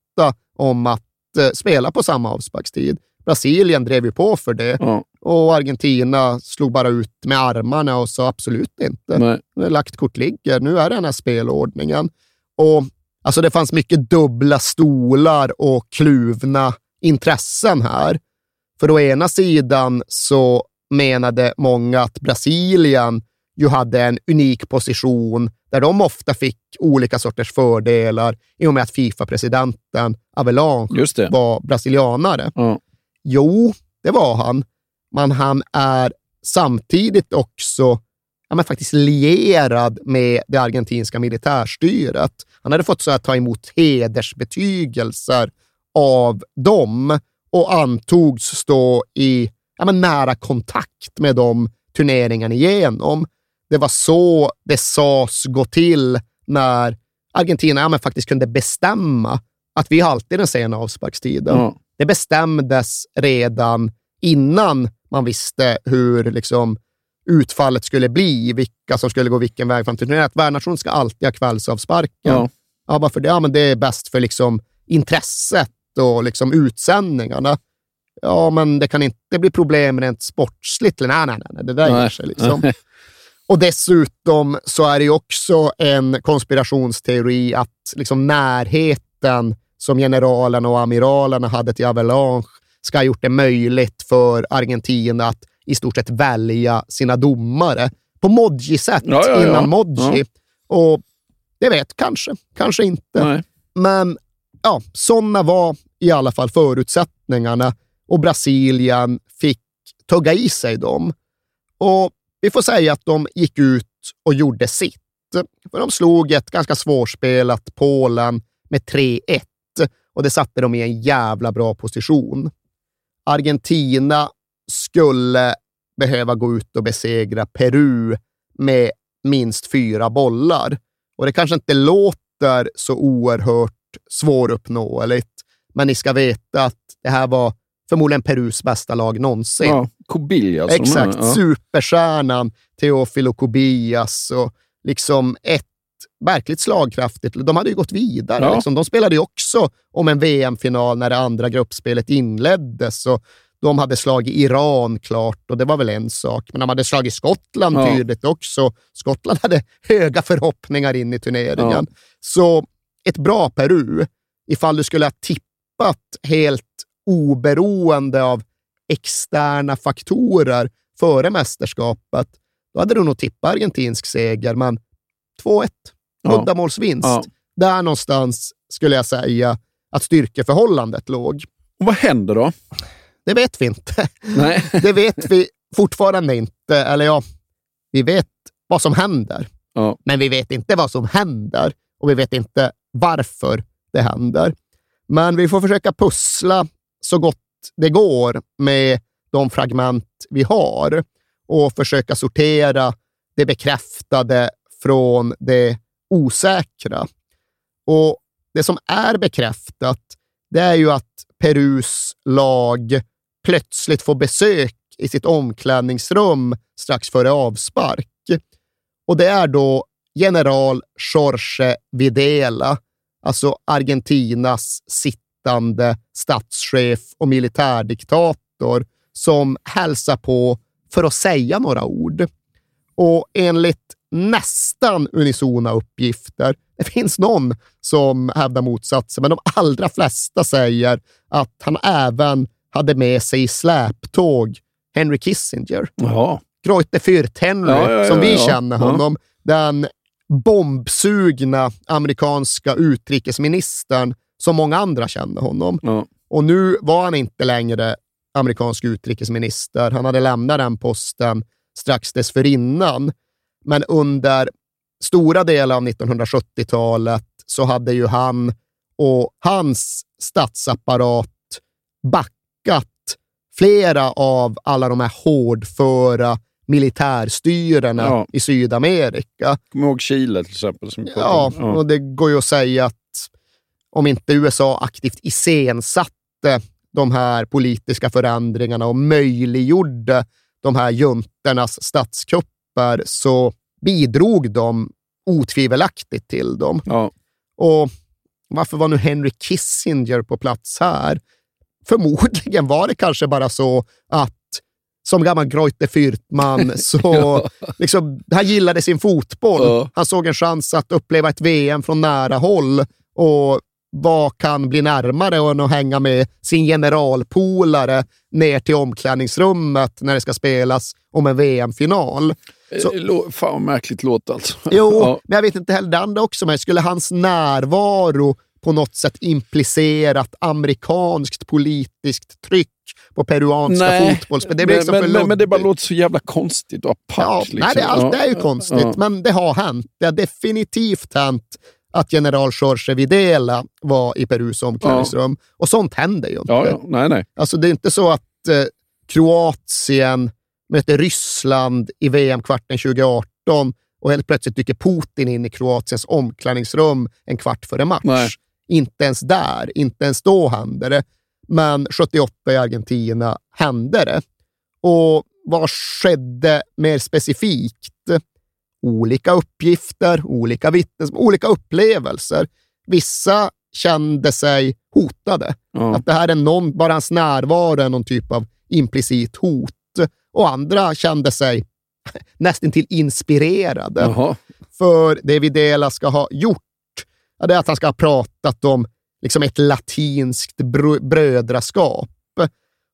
om att eh, spela på samma avsparkstid. Brasilien drev ju på för det Ja. och Argentina slog bara ut med armarna och sa absolut inte. Nej. Lagt kort ligger. Nu är det den här spelordningen. Och alltså Det fanns mycket dubbla stolar och kluvna intressen här. För å ena sidan så menade många att Brasilien ju hade en unik position där de ofta fick olika sorters fördelar i och med att Fifa-presidenten Avelange var brasilianare. Ja. Jo, det var han, men han är samtidigt också ja, men faktiskt lierad med det argentinska militärstyret. Han hade fått så att ta emot hedersbetygelser av dem och antogs stå i ja, men nära kontakt med de turneringen igenom. Det var så det sades gå till när Argentina ja, men faktiskt kunde bestämma att vi har alltid den sena avsparkstiden. Mm. Det bestämdes redan innan man visste hur liksom, utfallet skulle bli, vilka som skulle gå vilken väg fram till turneringen. Att ska alltid ha kvällsavsparken. Ja. Ja, varför det? Ja, men det är bäst för liksom, intresset och liksom, utsändningarna. Ja, men det kan inte bli problem rent sportsligt. Nej, nej, nej, det där Nej. sig. Liksom. Och dessutom så är det ju också en konspirationsteori att liksom närheten som generalerna och amiralerna hade till Avalanche ska ha gjort det möjligt för Argentina att i stort sett välja sina domare på Modji-sätt Ja, ja, ja. innan Modji. Och det vet kanske, kanske inte. Nej. Men ja, sådana var i alla fall förutsättningarna och Brasilien fick tugga i sig dem. Och vi får säga att de gick ut och gjorde sitt. För de slog ett ganska svårspelat Polen med 3-1 och det satte dem i en jävla bra position. Argentina skulle behöva gå ut och besegra Peru med minst fyra bollar. Och det kanske inte låter så oerhört svåruppnåeligt, men ni ska veta att det här var förmodligen Perus bästa lag någonsin. Ja, här, Exakt, ja. superstjärnan Teofilo Kobias och liksom ett verkligt slagkraftigt. De hade ju gått vidare. Ja. Liksom. De spelade ju också om en VM-final när det andra gruppspelet inleddes. Och de hade slagit Iran klart och det var väl en sak. Men de hade slagit Skottland Ja. tydligt också. Skottland hade höga förhoppningar in i turneringen. Så ett bra Peru, ifall du skulle ha tippat helt oberoende av externa faktorer före mästerskapet, då hade du nog tippat argentinsk seger, men 2-1. Ja. Uddamålsvinst. Ja. Där någonstans skulle jag säga att styrkeförhållandet låg. Och vad händer då? Det vet vi inte. Nej. *laughs* Det vet vi fortfarande inte. Eller ja, vi vet vad som händer. Ja. Men vi vet inte vad som händer och vi vet inte varför det händer. Men vi får försöka pussla så gott det går med de fragment vi har och försöka sortera det bekräftade från det osäkra. Och det som är bekräftat, det är ju att Perus lag plötsligt får besök i sitt omklädningsrum strax före avspark. Och det är då general Jorge Videla, alltså Argentinas sittande statschef och militärdiktator, som hälsar på för att säga några ord. Och enligt nästan unisona uppgifter, det finns någon som hävdar motsatsen, men de allra flesta säger att han även hade med sig i släptåg Henry Kissinger. Greuter Fürth-Henry, Ja, ja, ja, som vi ja. känner Ja. honom. Den bombsugna amerikanska utrikesministern som många andra känner honom. Ja. Och nu var han inte längre amerikansk utrikesminister. Han hade lämnat den posten strax dessförinnan. Men under stora delar av 1970-talet så hade ju han och hans statsapparat backat flera av alla de här hårdföra militärstyrena Ja. i Sydamerika. Kom ihåg Chile till exempel. Ja, om. och det går ju att säga att om inte USA aktivt iscensatte de här politiska förändringarna och möjliggjorde de här juntornas statskupper så bidrog de otvivelaktigt till dem. Ja. Och varför var nu Henry Kissinger på plats här? Förmodligen var det kanske bara så att som gammal Greuter Fürth-man *laughs* så liksom, han gillade sin fotboll. Ja. Han såg en chans att uppleva ett VM från nära håll och vad kan bli närmare än att hänga med sin generalpolare ner till omklädningsrummet när det ska spelas om en VM-final. Så- Eh, lå- Fan vad märkligt låt alltså. Jo, *laughs* Ja. men jag vet inte heller det andra också, men skulle hans närvaro på något sätt implicerat amerikanskt politiskt tryck på peruanska Nej, fotbollsspelare? Det blir men, liksom men, men, men det bara låter så jävla konstigt och apart. Ja, liksom. nej, det, allt Ja. är ju konstigt, Ja. men det har hänt. Det har definitivt hänt att general Jorge Videla var i Perus omklädningsrum. Och sånt händer ju inte. Ja, ja. Nej, nej. Alltså, det är inte så att eh, Kroatien möter Ryssland i VM-kvarten 2018 och helt plötsligt dyker Putin in i Kroatiens omklädningsrum en kvart före match. Nej. Inte ens där, inte ens då hände det. Men 78 i Argentina hände det. Och vad skedde mer specifikt? Olika uppgifter, olika vittnesmål, olika upplevelser. Vissa kände sig hotade. Ja. Att det här är någon, bara hans närvaro är någon typ av implicit hot. Och andra kände sig *laughs* nästan till inspirerade. Jaha. För det Videla ska ha gjort, ja, det är att han ska ha pratat om liksom ett latinskt br- brödraskap.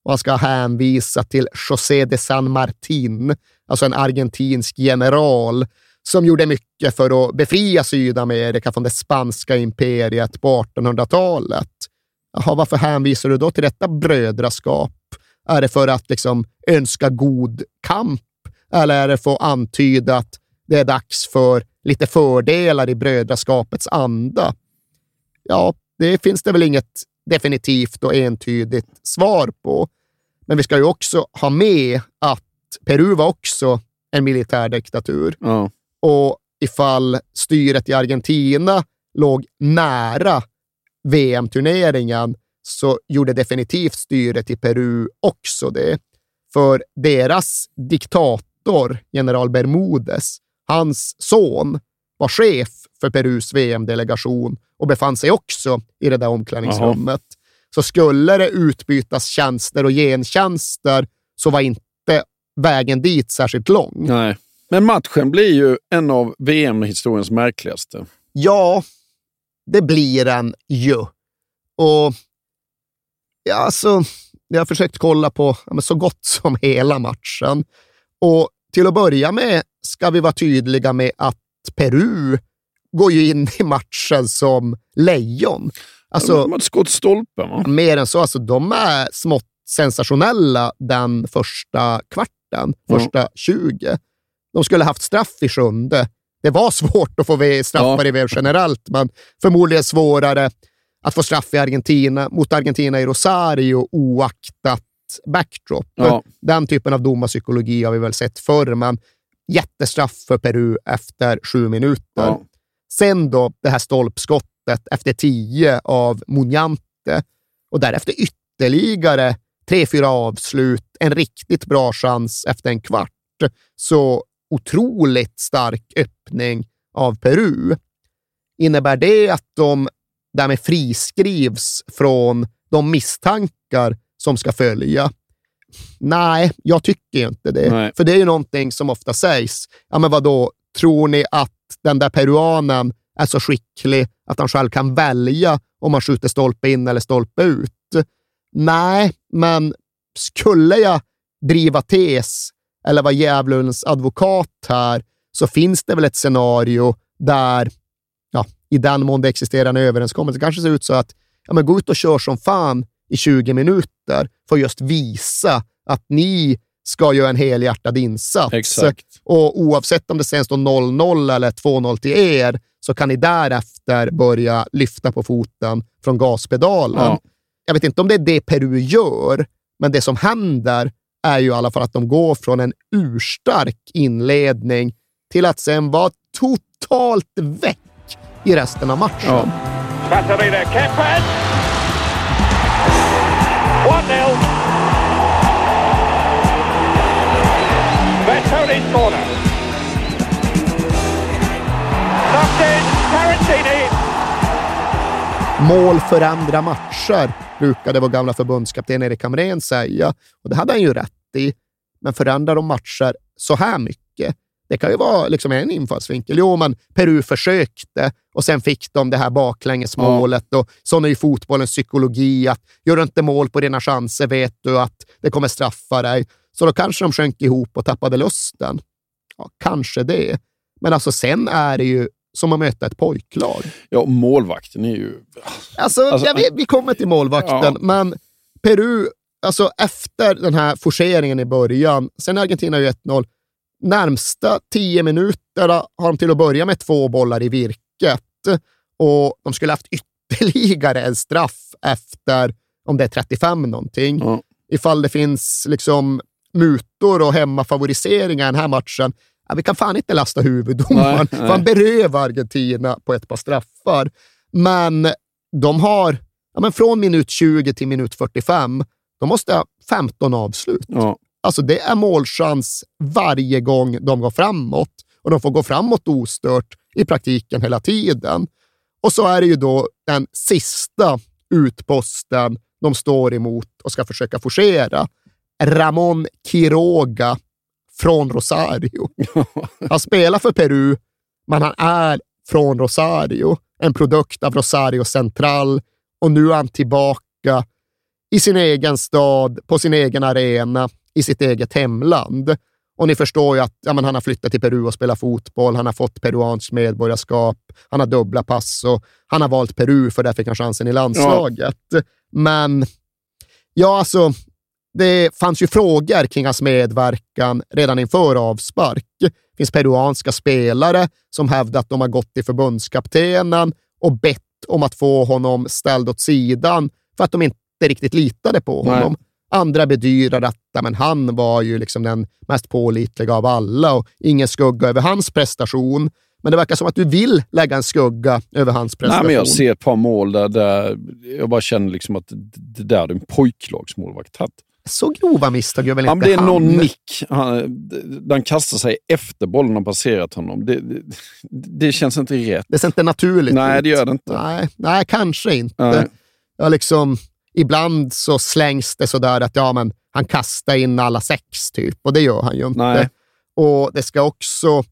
Och han ska ha hänvisat till José de San Martin, alltså en argentinsk general som gjorde mycket för att befria Sydamerika från det spanska imperiet på 1800-talet. Jaha, varför hänvisar du då till detta brödraskap? Är det för att liksom önska god kamp? Eller är det för att antyda att det är dags för lite fördelar i brödraskapets anda? Ja, det finns det väl inget definitivt och entydigt svar på. Men vi ska ju också ha med att Peru var också en militärdiktatur. Ja. Och ifall styret i Argentina låg nära VM-turneringen så gjorde definitivt styret i Peru också det. För deras diktator, general Bermudez, hans son, var chef för Perus VM-delegation och befann sig också i det där omklädningsrummet. Så skulle det utbytas tjänster och gentjänster så var inte vägen dit särskilt lång. Nej. Men matchen blir ju en av VM-historiens märkligaste. Ja, det blir den ju. Och ja, alltså, jag har försökt kolla på ja, så gott som hela matchen. Och till att börja med ska vi vara tydliga med att Peru går ju in i matchen som lejon. Alltså, de har ett skott stolpen, va? Mer än så. Alltså, de är smått sensationella den första kvarten, första 20. De skulle haft straff i sjunde. Det var svårt att få straffar i VM generellt, men förmodligen svårare att få straff i Argentina, mot Argentina i Rosario oaktat backdrop. Ja. Den typen av domarpsykologi har vi väl sett förr, men jättestraff för Peru efter sju minuter. Ja. Sen då det här stolpskottet efter tio av Muñante och därefter ytterligare tre, fyra avslut, en riktigt bra chans efter en kvart. Så otroligt stark öppning av Peru. Innebär det att de därmed friskrivs från de misstankar som ska följa? Nej, jag tycker inte det. Nej. För det är ju någonting som ofta sägs. Ja, men vadå, tror ni att den där peruanen är så skicklig att han själv kan välja om han skjuter stolpe in eller stolpe ut? Nej, men skulle jag driva tes eller vara djävulens advokat här så finns det väl ett scenario där, i den mån det existerar en överenskommelse, kanske ser ut så att ja, men gå ut och kör som fan i 20 minuter för att just visa att ni ska göra en helhjärtad insats. Exakt. Och oavsett om det sen står 0-0 eller 2-0 till er så kan ni därefter börja lyfta på foten från gaspedalen. Ja. Jag vet inte om det är det Peru gör, men det som händer är ju i alla fall att de går från en urstark inledning till att sen vara totalt väck i resten av matchen. Catarina Kempen. 1-0. Bertoni's corner. Knocked in. Tarantini. Mål förändrar matcher, brukade vår gamla förbundskapten Erik Hamrén säga. Och det hade han ju rätt i. Men förändrar de matcher så här mycket? Det kan ju vara liksom en infallsvinkel. Jo, men Peru försökte och sen fick de det här baklängesmålet. Och sån är ju fotbollens psykologi. att Gör du inte mål på dina chanser vet du att det kommer straffa dig. Så då kanske de sjönk ihop och tappade lusten. Ja, kanske det. Men alltså sen är det ju som att möta ett pojklag. Ja, målvakten är ju... Alltså, Alltså, ja, vi, vi kommer till målvakten, Ja. men Peru, alltså efter den här forceringen i början, sen Argentina ju 1-0, närmsta tio minuterna har de till att börja med två bollar i virket och de skulle haft *laughs* ytterligare en straff efter, om det är 35 någonting. Ja. Ifall det finns liksom mutor och hemmafavoriseringar i den här matchen, ja, vi kan fan inte lasta huvuddomaren, för han berövar Argentina på ett par straffar. Men de har, ja, men från minut 20 till minut 45, de måste ha 15 avslut. Ja. Alltså det är målchans varje gång de går framåt och de får gå framåt ostört i praktiken hela tiden. Och så är det ju då den sista utposten de står emot och ska försöka forcera. Ramon Quiroga från Rosario. *laughs* Han spelar för Peru, men han är från Rosario. En produkt av Rosario Central och nu är han tillbaka i sin egen stad, på sin egen arena, i sitt eget hemland. Och ni förstår ju att ja, han har flyttat till Peru och spelat fotboll. Han har fått peruanskt medborgarskap. Han har dubbla pass och han har valt Peru för där fick han chansen i landslaget. Men ja, alltså, det fanns ju frågor kring hans medverkan redan inför avspark. Det finns peruanska spelare som hävdar att de har gått till förbundskaptenen och bett om att få honom ställd åt sidan för att de inte riktigt litade på Nej. Andra bedyrar att men han var ju liksom den mest pålitliga av alla och ingen skugga över hans prestation. Men det verkar som att du vill lägga en skugga över hans prestation. Nej, men jag ser ett par mål där, där jag bara känner liksom att det där är en pojklagsmålvakt. Så grova misstag gör väl inte men det är han? någon nick. Han, den kastar sig efter bollen har passerat honom. Det, det, det känns inte rätt. Det ser inte naturligt Nej, ut. det gör det inte. Nej, nej kanske inte. Nej. Ja, liksom, ibland så slängs det sådär att ja, men han kastar in alla sex, typ. Och det gör han ju inte. Nej. Och det ska också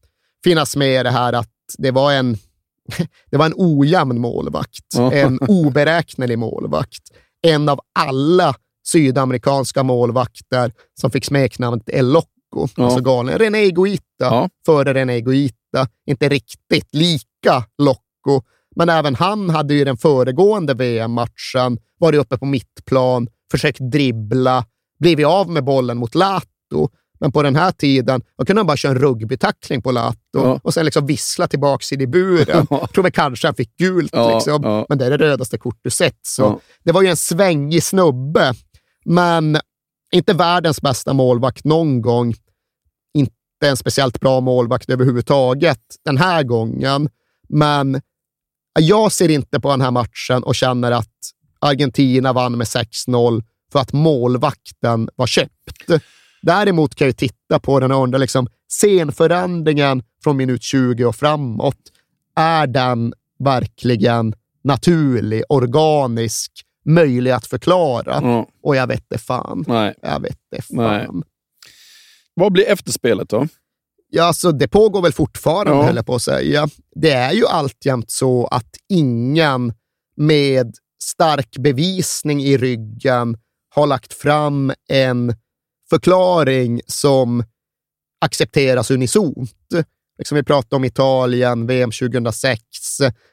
finnas med det här att det var en, *laughs* det var en ojämn målvakt. Ja. En oberäknelig målvakt. En av alla sydamerikanska målvakter som fick smeknamnet El Loco, Ja. alltså galen. René Higuita, Ja. före René Higuita. Inte riktigt lika Loco, men även han hade ju den föregående VM-matchen varit uppe på mittplan, försökt dribbla, blivit av med bollen mot Lato. Men på den här tiden då kunde han bara köra en rugbytackling på Lato Ja. och sen liksom vissla tillbaka in i buren. Jag tror väl kanske han fick gult, Ja, liksom. ja. men det är det rödaste kort du sett. Så. Det var ju en svängig snubbe, men inte världens bästa målvakt någon gång. Inte en speciellt bra målvakt överhuvudtaget den här gången. Men jag ser inte på den här matchen och känner att Argentina vann med 6-0 för att målvakten var köpt. Däremot kan jag titta på den och undra, liksom, scenförändringen från minut 20 och framåt, är den verkligen naturlig, organisk, möjlig att förklara? Ja. Och jag vet det fan. Nej. Jag vet det fan. Nej. Vad blir efterspelet då? Ja, alltså det pågår väl fortfarande, Ja. höll jag på att säga. Det är ju alltjämt så att ingen med stark bevisning i ryggen har lagt fram en förklaring som accepteras unisont. Liksom vi pratade om Italien, VM 2006,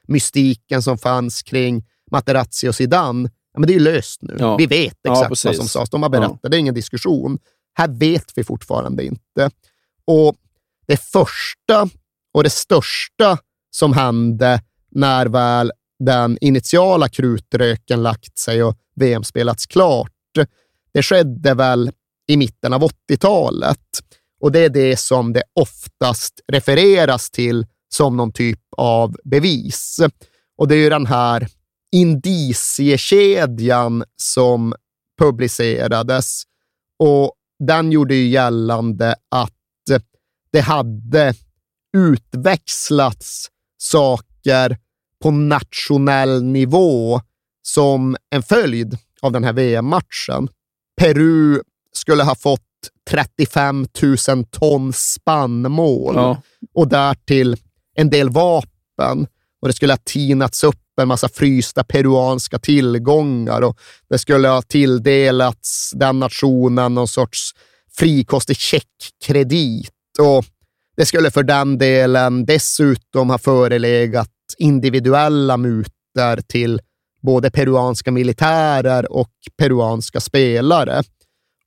mystiken som fanns kring Materazzi och Zidane. Ja, men det är ju löst nu. Ja. Vi vet exakt vad som sades. De har berättat, det är ingen diskussion. Här vet vi fortfarande inte. Och det första och det största som hände när väl den initiala krutröken lagt sig och VM spelats klart, det skedde väl i mitten av 80-talet. Och det är det som det oftast refereras till som någon typ av bevis. Och det är ju den här indiciekedjan som publicerades och den gjorde ju gällande att det hade utväxlats saker på nationell nivå som en följd av den här VM-matchen. Peru skulle ha fått 35 000 ton spannmål Ja. och därtill en del vapen. Och det skulle ha tinats upp en massa frysta peruanska tillgångar och det skulle ha tilldelats den nationen någon sorts frikostig checkkredit. Och det skulle för den delen dessutom ha förelegat individuella mutor till både peruanska militärer och peruanska spelare.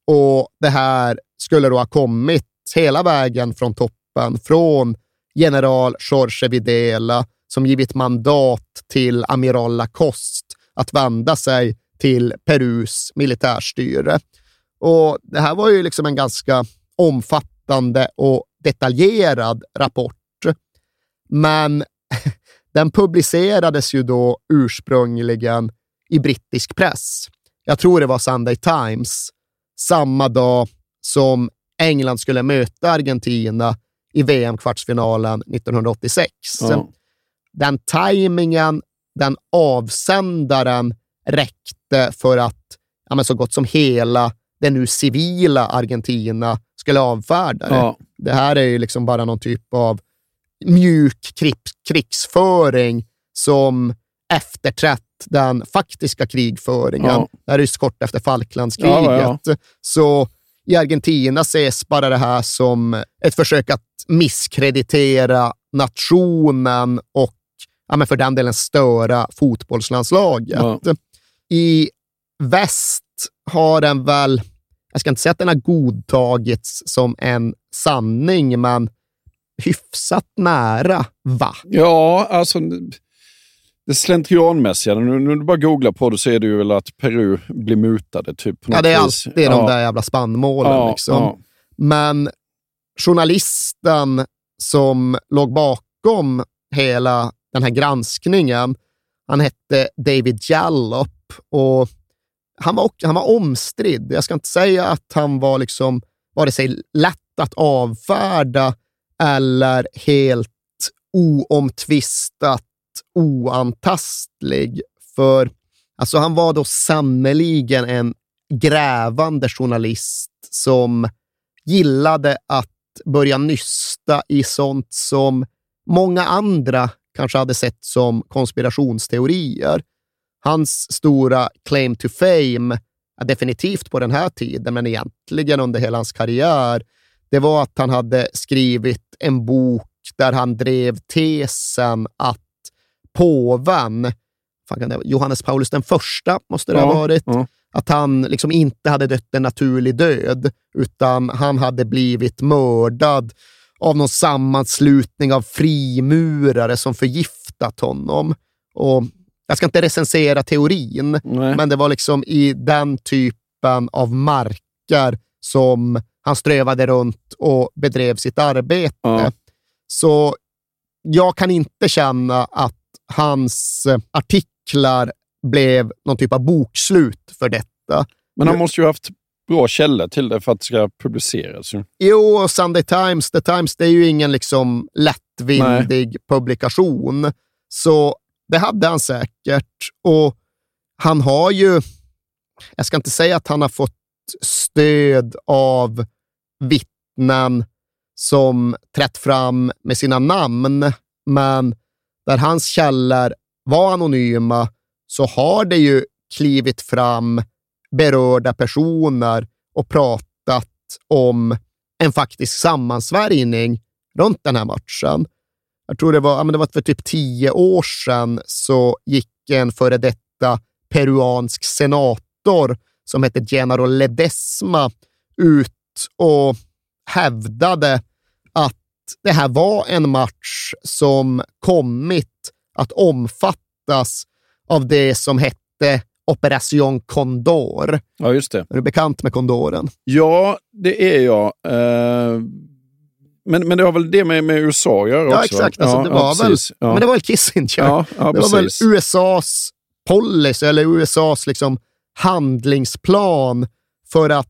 Och det här skulle då ha kommit hela vägen från toppen, från general Jorge Videla som givit mandat till amiral Lacoste att vända sig till Perus militärstyre. Och Det här var ju liksom en ganska omfattande och detaljerad rapport. Men *laughs* den publicerades ju då ursprungligen i brittisk press. Jag tror det var Sunday Times, samma dag som England skulle möta Argentina i VM-kvartsfinalen 1986. Ja. Den tajmingen, den avsändaren räckte för att ja, så gott som hela det nu civila Argentina skulle avfärda det. Ja. Det här är ju liksom bara någon typ av mjuk krigs krigsföring som efterträtt den faktiska krigföringen. Ja. Det här är ju kort efter Falklandskriget. Ja, ja, Så i Argentina ses bara det här som ett försök att misskreditera nationen och ja, men för den delen störa fotbollslandslaget. I väst har den väl, jag ska inte säga att den har godtagits som en sanning, men hyfsat nära, va? Ja, alltså det slentrianmässiga. Nu när du bara googlar på det så är det ju väl att Peru blir mutade. Typ, på Ja, det är alltid Ja. de där jävla spannmålen. Ja, liksom. ja. Men journalisten som låg bakom hela den här granskningen, han hette David Jallup och han var, han var omstridd. Jag ska inte säga att han var liksom vare sig lätt att avfärda eller helt oomtvistat oantastlig. För alltså, han var då sannoliken en grävande journalist som gillade att börja nysta i sånt som många andra kanske hade sett som konspirationsteorier. Hans stora claim to fame, definitivt på den här tiden, men egentligen under hela hans karriär, det var att han hade skrivit en bok där han drev tesen att påven, Johannes Paulus den första måste det ha Ja, varit, ja. att han liksom inte hade dött en naturlig död, utan han hade blivit mördad av någon sammanslutning av frimurare som förgiftat honom. Och jag ska inte recensera teorin, men det var liksom i den typen av marker som han strövade runt och bedrev sitt arbete. Så jag kan inte känna att hans artiklar blev någon typ av bokslut för detta. Men han måste ju ha haft bra källor till det för att det ska publiceras. Jo, Sunday Times, The Times, det är ju ingen liksom lättvindig publikation. Så det hade han säkert. Och han har ju, jag ska inte säga att han har fått stöd av vittnen som trätt fram med sina namn, men där hans källor var anonyma så har det ju klivit fram berörda personer och pratat om en faktisk sammansvärjning runt den här matchen. Jag tror det var, ja, men det var för typ tio år sedan så gick en före detta peruansk senator som hette Genaro Ledesma ut och hävdade att det här var en match som kommit att omfattas av det som hette Operation Condor. Ja, just det. Är du bekant med kondoren? Ja, det är jag. Eh, men, men det har väl det med, med USA att göra Ja, också? exakt. Alltså, det var väl, precis. Ja. Men det var väl Kissinger? Ja, ja, det var väl precis. USAs policy, eller USAs liksom handlingsplan för att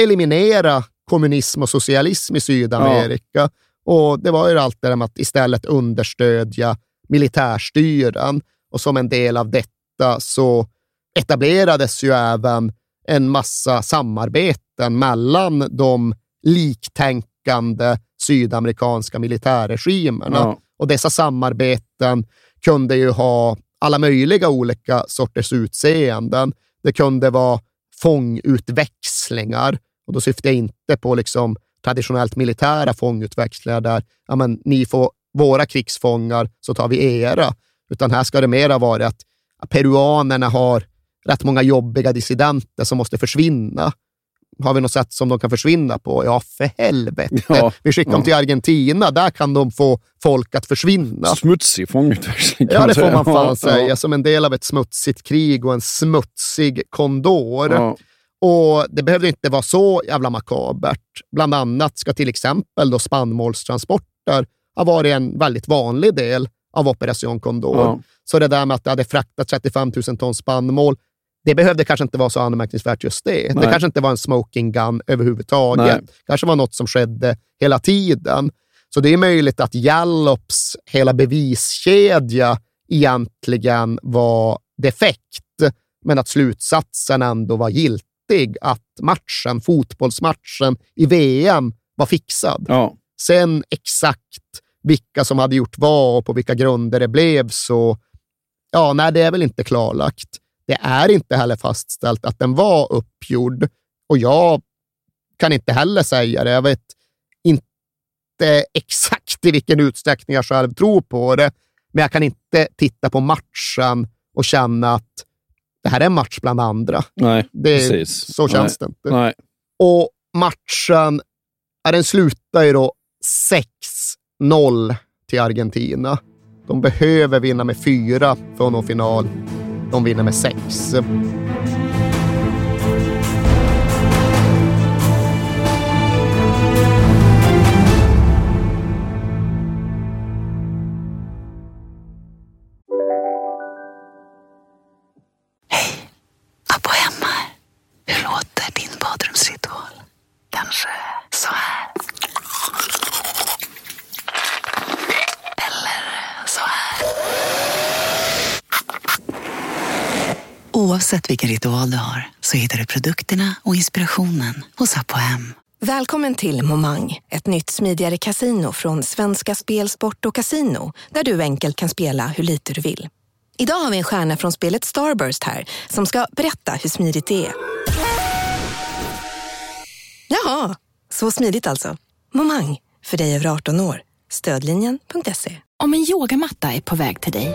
eliminera kommunism och socialism i Sydamerika. Och Det var ju allt det där med att istället understödja militärstyren. Och som en del av detta så etablerades ju även en massa samarbeten mellan de liktänkande sydamerikanska militärregimerna. Ja. Och dessa samarbeten kunde ju ha alla möjliga olika sorters utseenden. Det kunde vara fångutväxlingar och då syftar jag inte på liksom traditionellt militära fångutväxlingar där ja, men, ni får våra krigsfångar så tar vi era. Utan här ska det mera vara att peruanerna har rätt många jobbiga dissidenter som måste försvinna. Har vi något sätt som de kan försvinna på? Ja, för helvete. Ja, vi skickar ja. dem till Argentina. Där kan de få folk att försvinna. Smutsig fångutväxling Ja, det får man fan Ja, säga. ja. Som en del av ett smutsigt krig och en smutsig kondor. Och Det behövde inte vara så jävla makabert. Bland annat ska till exempel då spannmålstransporter ha varit en väldigt vanlig del av Operation Condor. Så det där med att det hade fraktat 35 000 ton spannmål, det behövde kanske inte vara så anmärkningsvärt just det. Det Nej. kanske inte var en smoking gun överhuvudtaget. Nej. kanske var något som skedde hela tiden. Så det är möjligt att Gallops hela beviskedja egentligen var defekt, men att slutsatsen ändå var giltig, att matchen, fotbollsmatchen i VM var fixad. Ja. Sen exakt vilka som hade gjort vad och på vilka grunder det blev så, ja, nej, det är väl inte klarlagt. Det är inte heller fastställt att den var uppgjord och jag kan inte heller säga det. Jag vet inte exakt i vilken utsträckning jag själv tror på det, men jag kan inte titta på matchen och känna att det här är en match bland andra. Nej, Det, precis. Så känns Nej. det inte. Nej. Och matchen, ja, den slutar ju då 6-0 till Argentina. De behöver vinna med fyra för att nå final. De vinner med 6. Oavsett vilken ritual du har så hittar du produkterna och inspirationen hos Apohem. Välkommen till Momang, ett nytt smidigare casino från Svenska Spel, Sport och Casino där du enkelt kan spela hur lite du vill. Idag har vi en stjärna från spelet Starburst här som ska berätta hur smidigt det är. Jaha, så smidigt alltså. Momang, för dig över 18 år. Stödlinjen.se. Om en yogamatta är på väg till dig,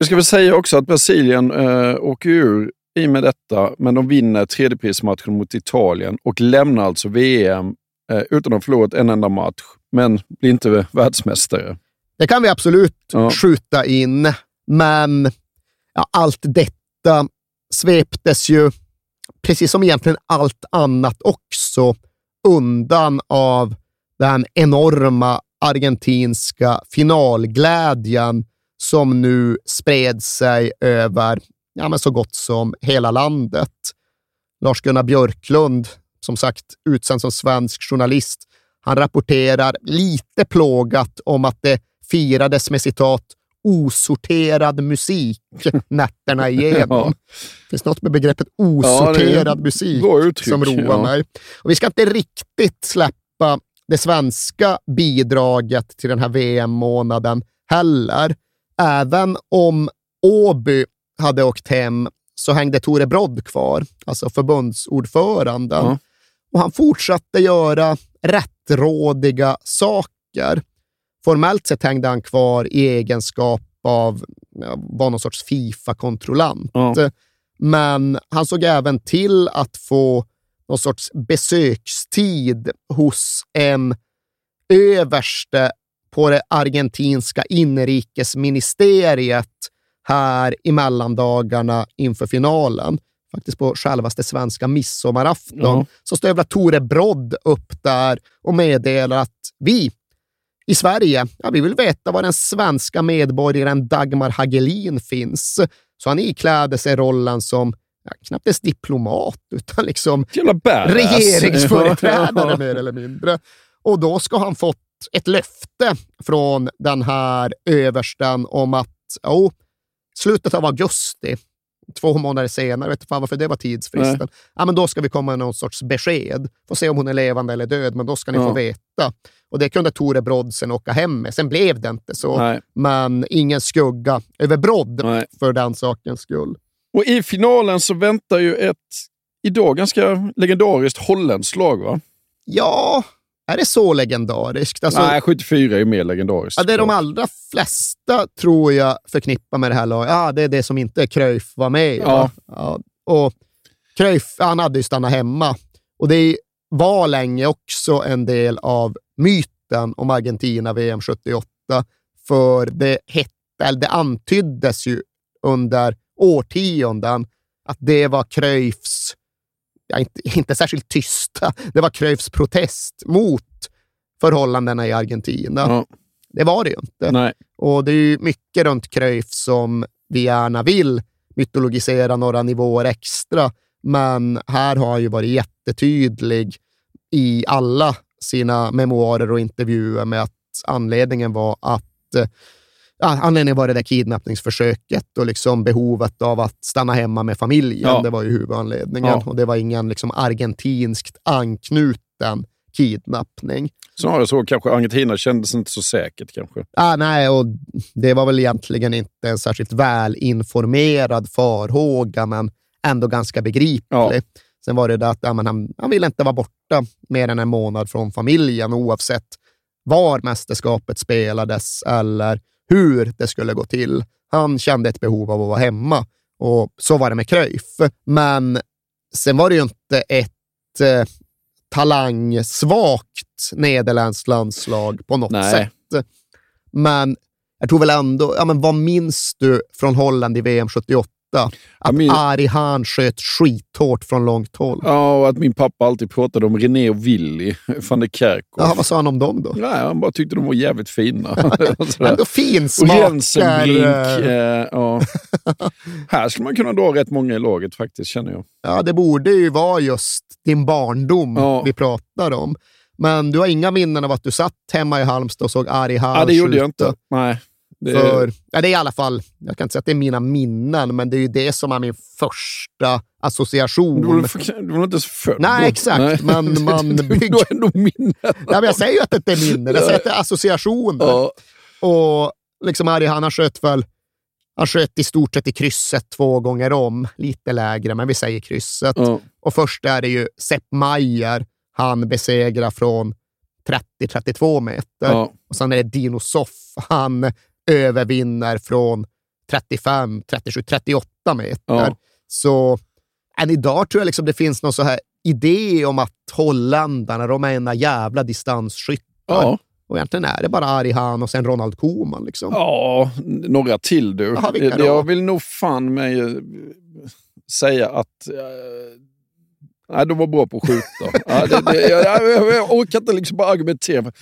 Vi ska väl säga också att Brasilien äh, åker ur i och med detta, men de vinner tredjeprismatchen mot Italien och lämnar alltså VM äh, utan att ha förlorat en enda match, men blir inte världsmästare. Det kan vi absolut ja. skjuta in, men ja, allt detta sveptes ju, precis som egentligen allt annat också, undan av den enorma argentinska finalglädjen som nu spred sig över ja, men så gott som hela landet. Lars-Gunnar Björklund, som sagt utsänd som svensk journalist, han rapporterar lite plågat om att det firades med citat osorterad musik *laughs* nätterna igenom. ja. Finns något med begreppet osorterad ja, musik uttryck, som roar ja. mig. Och vi ska inte riktigt släppa det svenska bidraget till den här VM-månaden heller. Även om Åby hade åkt hem så hängde Tore Brodd kvar, alltså förbundsordföranden. Ja. Och han fortsatte göra rättrådiga saker. Formellt sett hängde han kvar i egenskap av, var någon sorts Fifa-kontrollant. Ja. Men han såg även till att få någon sorts besökstid hos en överste på det argentinska inrikesministeriet här i mellandagarna inför finalen. Faktiskt på självaste svenska midsommarafton. Mm. Så stövlar Tore Brodd upp där och meddelar att vi i Sverige, ja, vi vill veta var den svenska medborgaren Dagmar Hagelin finns. Så han ikläder sig rollen som ja, knappt ens diplomat, *laughs* utan liksom regeringsföreträdare mer eller mindre. Och då ska han fått ett löfte från den här översten om att oh, slutet av augusti, två månader senare, vet fan varför det var tidsfristen, ja, men då ska vi komma med någon sorts besked. Få se om hon är levande eller död, men då ska ni ja. få veta. Och Det kunde Tore Brodd sen åka hem med. Sen blev det inte så, Nej. men ingen skugga över Brodd Nej. för den sakens skull. Och I finalen så väntar ju ett idag ganska legendariskt holländskt lag, va? Ja, är det så legendariskt? Alltså, Nej, 74 är mer legendariskt. Ja, det är de allra flesta, tror jag, förknippar med det här laget. Ja, det är det som inte Cruyff var med ja. ja. Och Cruyff, han hade ju stannat hemma. Och det var länge också en del av myten om Argentina VM 78. För det hette, eller det antyddes ju under årtionden att det var Cruyffs ja, inte, inte särskilt tysta. Det var Cruyffs protest mot förhållandena i Argentina. Ja. Det var det ju inte. Nej. Och det är ju mycket runt Cruyff som vi gärna vill mytologisera några nivåer extra. Men här har han ju varit jättetydlig i alla sina memoarer och intervjuer med att anledningen var att ja, anledningen var det där kidnappningsförsöket och liksom behovet av att stanna hemma med familjen. Ja. Det var ju huvudanledningen. Ja. Och det var ingen liksom argentinskt anknuten kidnappning. Snarare så kanske Argentina kändes inte så säkert kanske. Ah, nej, och det var väl egentligen inte en särskilt välinformerad farhåga, men ändå ganska begriplig. Ja. Sen var det det att ja, han, han ville inte vara borta mer än en månad från familjen, oavsett var mästerskapet spelades eller hur det skulle gå till. Han kände ett behov av att vara hemma och så var det med Cruyff. Men sen var det ju inte ett eh, talangsvagt nederländskt landslag på något Nej. sätt. Men jag tror väl ändå, ja, men vad minns du från Holland i VM 78? Att min- Ari Hahn sköt skithårt från långt håll. Ja, och att min pappa alltid pratade om René och Willy *laughs* van der Kerkhoff. Ja, vad sa han om dem då? Nej, han bara tyckte de var jävligt fina. *laughs* *laughs* Ändå Och finsmakar... Rensenbrink. eh, Eh, ja. Här skulle man kunna dra rätt många i laget faktiskt, känner jag. Ja, det borde ju vara just din barndom Ja. vi pratar om. Men du har inga minnen av att du satt hemma i Halmstad och såg Ari Hahn Ja, det gjorde jag skjuta? inte. Nej. Det, För, ja, det är i alla fall, jag kan inte säga att det är mina minnen, men det är ju det som är min första association. du, var, för- du var inte så född Nej, exakt, men *laughs* man Du bygger- har ändå minnen. Nej, men jag säger ju att det inte är minnen, jag säger att det är associationer. Ja. Och liksom Hahn, han sköt väl han sköt i stort sett i krysset två gånger om. Lite lägre, men vi säger krysset. Ja. Och först är det ju Sepp Maier han besegrar från 30-32 meter. Ja. Och sen är det Dino Soff. Han övervinner från 35, 37, 38 meter. Ja. Så än idag tror jag liksom det finns någon så här idé om att holländarna, de är ena jävla distansskyttar. Ja. Och egentligen är det bara Ari Hahn och sen Ronald Koeman. Liksom. Ja, några till du. Då? jag vill nog fan mig eh, säga att eh, nej, de var bra på att skjuta. ja, det, det, jag, jag, jag orkar inte liksom bara argumentera.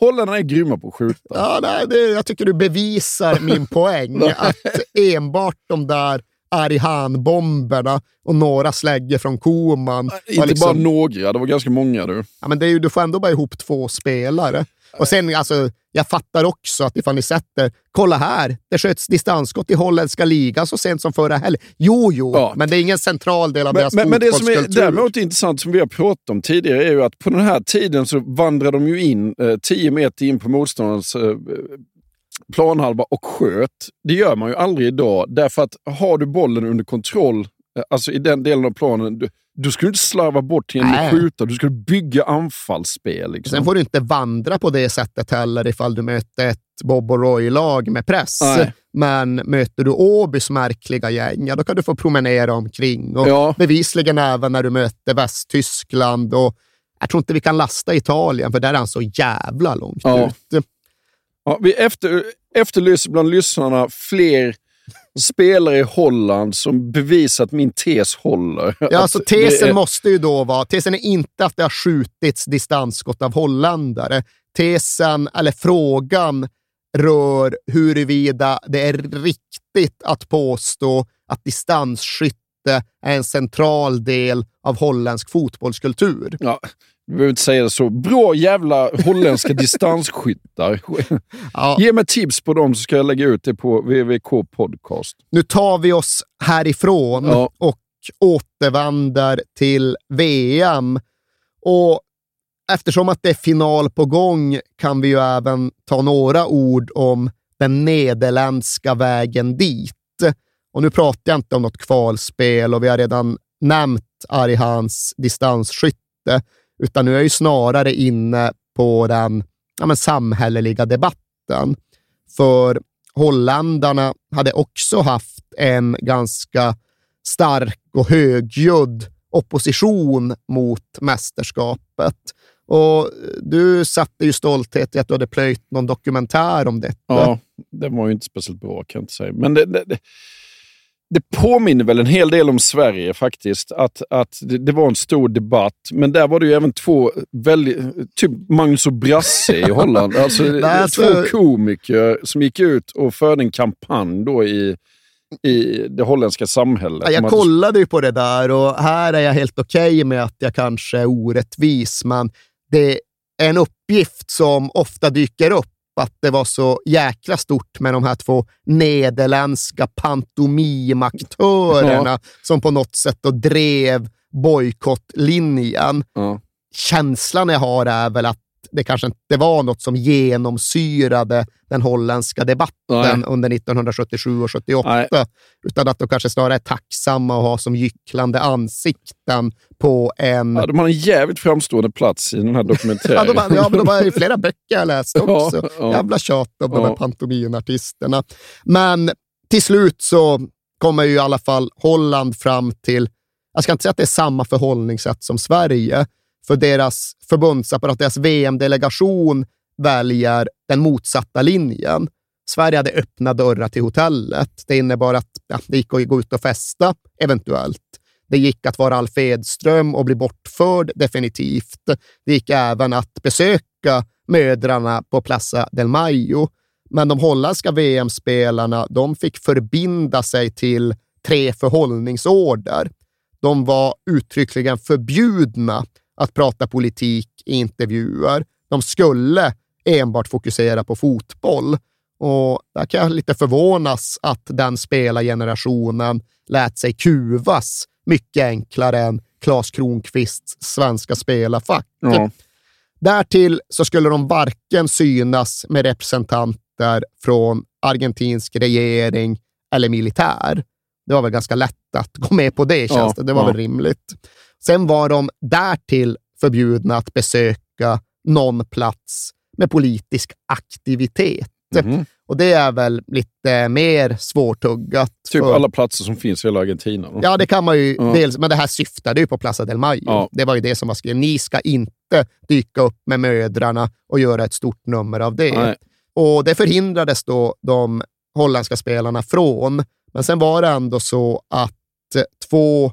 Holländarna är grymma på att skjuta. Ja, nej, det, jag tycker du bevisar min *laughs* poäng. att enbart de där Ari Hahn-bomberna och några släggor från Koeman. var Inte liksom- bara några, det var ganska många du. Ja, men det är ju, du får ändå bara ihop två spelare. Och sen, alltså, jag fattar också att ifall ni sätter, kolla här, det sköts distansskott i holländska ligan så sent som förra helgen. Jo, jo, Ja. men det är ingen central del av Men, deras men, men det som är däremot intressant, som vi har pratat om tidigare, är ju att på den här tiden så vandrar de ju in eh, 10 meter in på motståndarens eh, planhalva och sköt. Det gör man ju aldrig idag, därför att har du bollen under kontroll, eh, alltså i den delen av planen, du, du skulle inte slarva bort genom Nej. att skjuta, du skulle bygga anfallsspel. Liksom. Sen får du inte vandra på det sättet heller ifall du möter ett Bob och Roy-lag med press. Nej. Men möter du Åbys märkliga gäng, ja, då kan du få promenera omkring. Och Ja. Bevisligen även när du möter Västtyskland. Och jag tror inte vi kan lasta Italien, för där är han så jävla långt Ja. ut. Ja, vi efter, efterlyser bland lyssnarna fler spelare i Holland som bevisar att min tes håller. Ja, alltså tesen är- måste ju då vara, tesen är inte att det har skjutits distansskott av holländare. Tesen, eller frågan, rör huruvida det är riktigt att påstå att distansskytte är en central del av holländsk fotbollskultur. Ja, du behöver inte säga det så. Bra jävla holländska *laughs* distansskyttar. Ja. Ge mig tips på dem så ska jag lägga ut det på VVK Podcast. Nu tar vi oss härifrån Ja. och återvänder till VM. Och eftersom att det är final på gång kan vi ju även ta några ord om den nederländska vägen dit. Och nu pratar jag inte om något kvalspel och vi har redan nämnt Ari Hans distansskytte, utan nu är jag ju snarare inne på den ja, men samhälleliga debatten. För holländarna hade också haft en ganska stark och högljudd opposition mot mästerskapet. Och du satte ju stolthet i att du hade plöjt någon dokumentär om detta. Ja, den var ju inte speciellt bra kan jag inte säga. Men det, det, det, påminner väl en hel del om Sverige faktiskt. Att, att det, det var en stor debatt. Men där var det ju även två väldigt, typ Magnus och Brasse i Holland. *laughs* Alltså, Nej, alltså- Två komiker som gick ut och förde en kampanj då i, i det holländska samhället. Jag kollade ju på det där och här är jag helt okej med att jag kanske är orättvis, men det är en uppgift som ofta dyker upp att det var så jäkla stort med de här två nederländska pantomimaktörerna Ja. som på något sätt då drev bojkottlinjen. Ja. känslan jag har är väl att det kanske inte var något som genomsyrade den holländska debatten Nej. under 1977 och 78, Nej. utan att de kanske snarare är tacksamma att ha som gycklande ansikten på en... Ja, de har en jävligt framstående plats i den här dokumentären. Ja, de, har- ja, men de har ju flera *laughs* böcker jag läst också. Ja, ja. Jävla tjat om de här Ja. pantomimartisterna. Men till slut så kommer ju i alla fall Holland fram till, jag ska inte säga att det är samma förhållningssätt som Sverige, för deras förbundsapparat, deras VM-delegation väljer den motsatta linjen. Sverige hade öppna dörrar till hotellet. Det innebar att ja, det gick att gå ut och festa, eventuellt. Det gick att vara Alf Edström och bli bortförd, definitivt. Det gick även att besöka mödrarna på Plaza del Mayo. Men de holländska VM-spelarna de fick förbinda sig till tre förhållningsorder. De var uttryckligen förbjudna att prata politik i intervjuer. De skulle enbart fokusera på fotboll. Och där kan jag lite förvånas att den spelargenerationen lät sig kuvas mycket enklare än Klas Kronqvists svenska spelarfack. Ja. Därtill så skulle de varken synas med representanter från argentinsk regering eller militär. Det var väl ganska lätt att gå med på det, känns Ja, det. Det var ja. väl rimligt. Sen var de därtill förbjudna att besöka någon plats med politisk aktivitet. Mhm. Och det är väl lite mer svårtuggat. Typ för- alla platser som finns i hela Argentina. Ja, det kan man ju. Ja. Dels, men det här syftade ju på Plaza del Mayo. Ja. Det var ju det som var skrivet. Ni ska inte dyka upp med mödrarna och göra ett stort nummer av det. Nej. Och det förhindrades då de holländska spelarna från. Men sen var det ändå så att eh, två,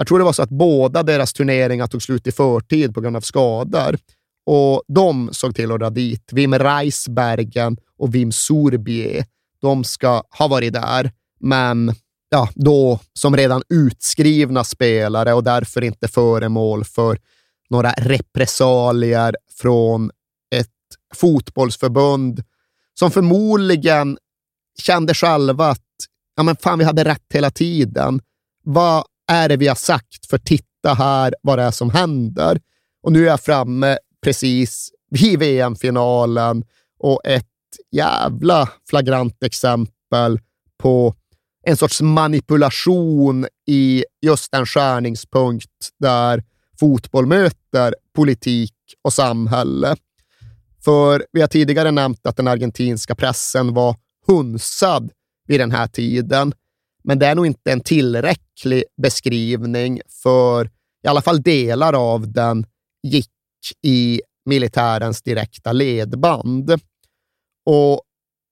jag tror det var så att båda deras turneringar tog slut i förtid på grund av skador. Och de såg till att dra dit. Wim Reisbergen och Wim Sorbie. De ska ha varit där, men ja, då som redan utskrivna spelare och därför inte föremål för några repressalier från ett fotbollsförbund som förmodligen kände själva att ja, men fan, vi hade rätt hela tiden. Vad är det vi har sagt? För titta här vad det är som händer. Och nu är jag framme precis vid VM-finalen och ett jävla flagrant exempel på en sorts manipulation i just en skärningspunkt där fotboll möter politik och samhälle. För vi har tidigare nämnt att den argentinska pressen var hunsad vid den här tiden. Men det är nog inte en tillräcklig beskrivning för i alla fall delar av den gick i militärens direkta ledband. Och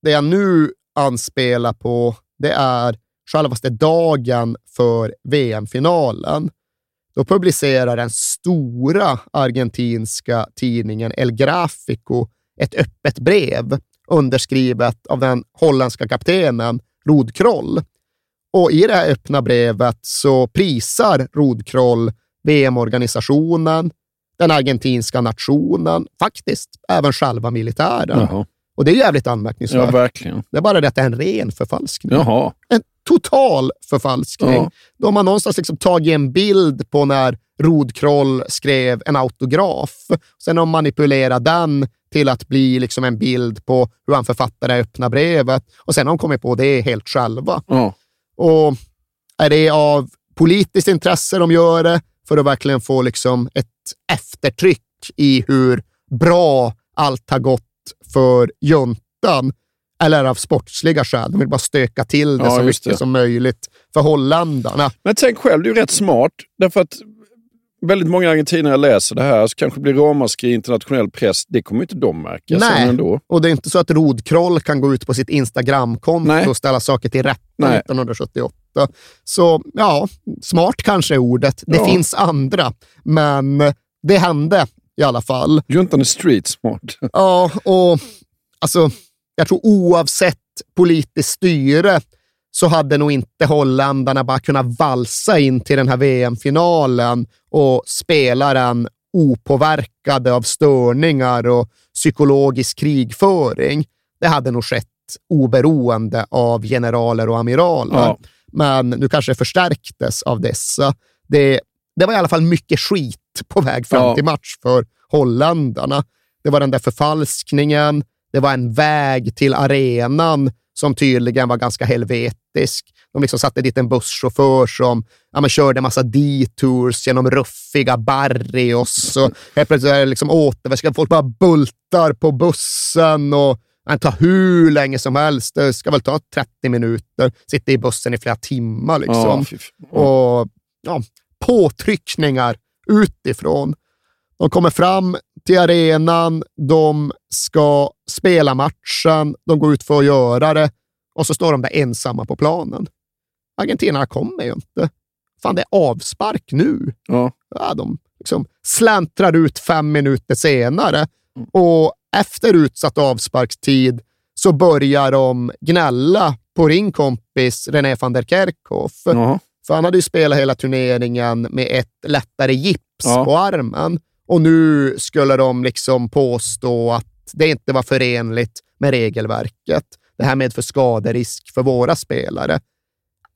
det jag nu anspelar på, det är självaste dagen för VM-finalen. Då publicerar den stora argentinska tidningen El Grafico ett öppet brev underskrivet av den holländska kaptenen Rod Kroll. Och i det här öppna brevet så prisar Rod Kroll VM-organisationen, den argentinska nationen, faktiskt även själva militären. Jaha. Och det är jävligt anmärkningsvärt. Ja, verkligen. Det är bara det att det är en ren förfalskning. Jaha. En total förfalskning. Ja. De har någonstans liksom tagit en bild på när Rod Kroll skrev en autograf. Sen har de manipulerat den till att bli liksom en bild på hur han författade det öppna brevet. Och sen har de kommit på det helt själva. Ja. Och är det av politiskt intresse de gör det för att verkligen få liksom ett eftertryck i hur bra allt har gått för juntan? Eller av sportsliga skäl. De vill bara stöka till det Ja, så mycket det. som möjligt för holländarna. Men tänk själv, det är rätt smart. Därför att väldigt många argentinare läser det här, så kanske blir ramaskri i internationell press. Det kommer inte de märka Nej, ändå. och det är inte så att Rod Kroll kan gå ut på sitt Instagramkonto Nej. och ställa saker till rätta Nej. 1978. Så ja, smart kanske är ordet. Det Ja. finns andra, men det hände i alla fall. Juntan är street smart. Ja, och alltså, jag tror oavsett politiskt styre så hade nog inte holländarna bara kunnat valsa in till den här VM-finalen och spela den opåverkade av störningar och psykologisk krigföring. Det hade nog skett oberoende av generaler och amiraler. Ja. Men nu kanske det förstärktes av dessa. Det, det var i alla fall mycket skit på väg fram Ja. till match för holländarna. Det var den där förfalskningen, det var en väg till arenan som tydligen var ganska helvetisk. De liksom satte dit en busschaufför som ja, men körde massa detours genom ruffiga Barrios och helt plötsligt är det liksom återväska. Folk bara bultar på bussen och det tar hur länge som helst. Det ska väl ta 30 minuter. Sitta i bussen i flera timmar liksom. Ja. Och ja, påtryckningar utifrån. De kommer fram till arenan, de ska spela matchen, de går ut för att göra det och så står de där ensamma på planen. Argentina kommer ju inte. Fan, det är avspark nu. Ja. Ja, de liksom släntrar ut fem minuter senare och efter utsatt avsparkstid så börjar de gnälla på din kompis René van der Kerkhoff. Jaha. För han hade ju spelat hela turneringen med ett lättare gips Ja. på armen och nu skulle de liksom påstå att det inte var förenligt med regelverket. Det här medför skaderisk för våra spelare.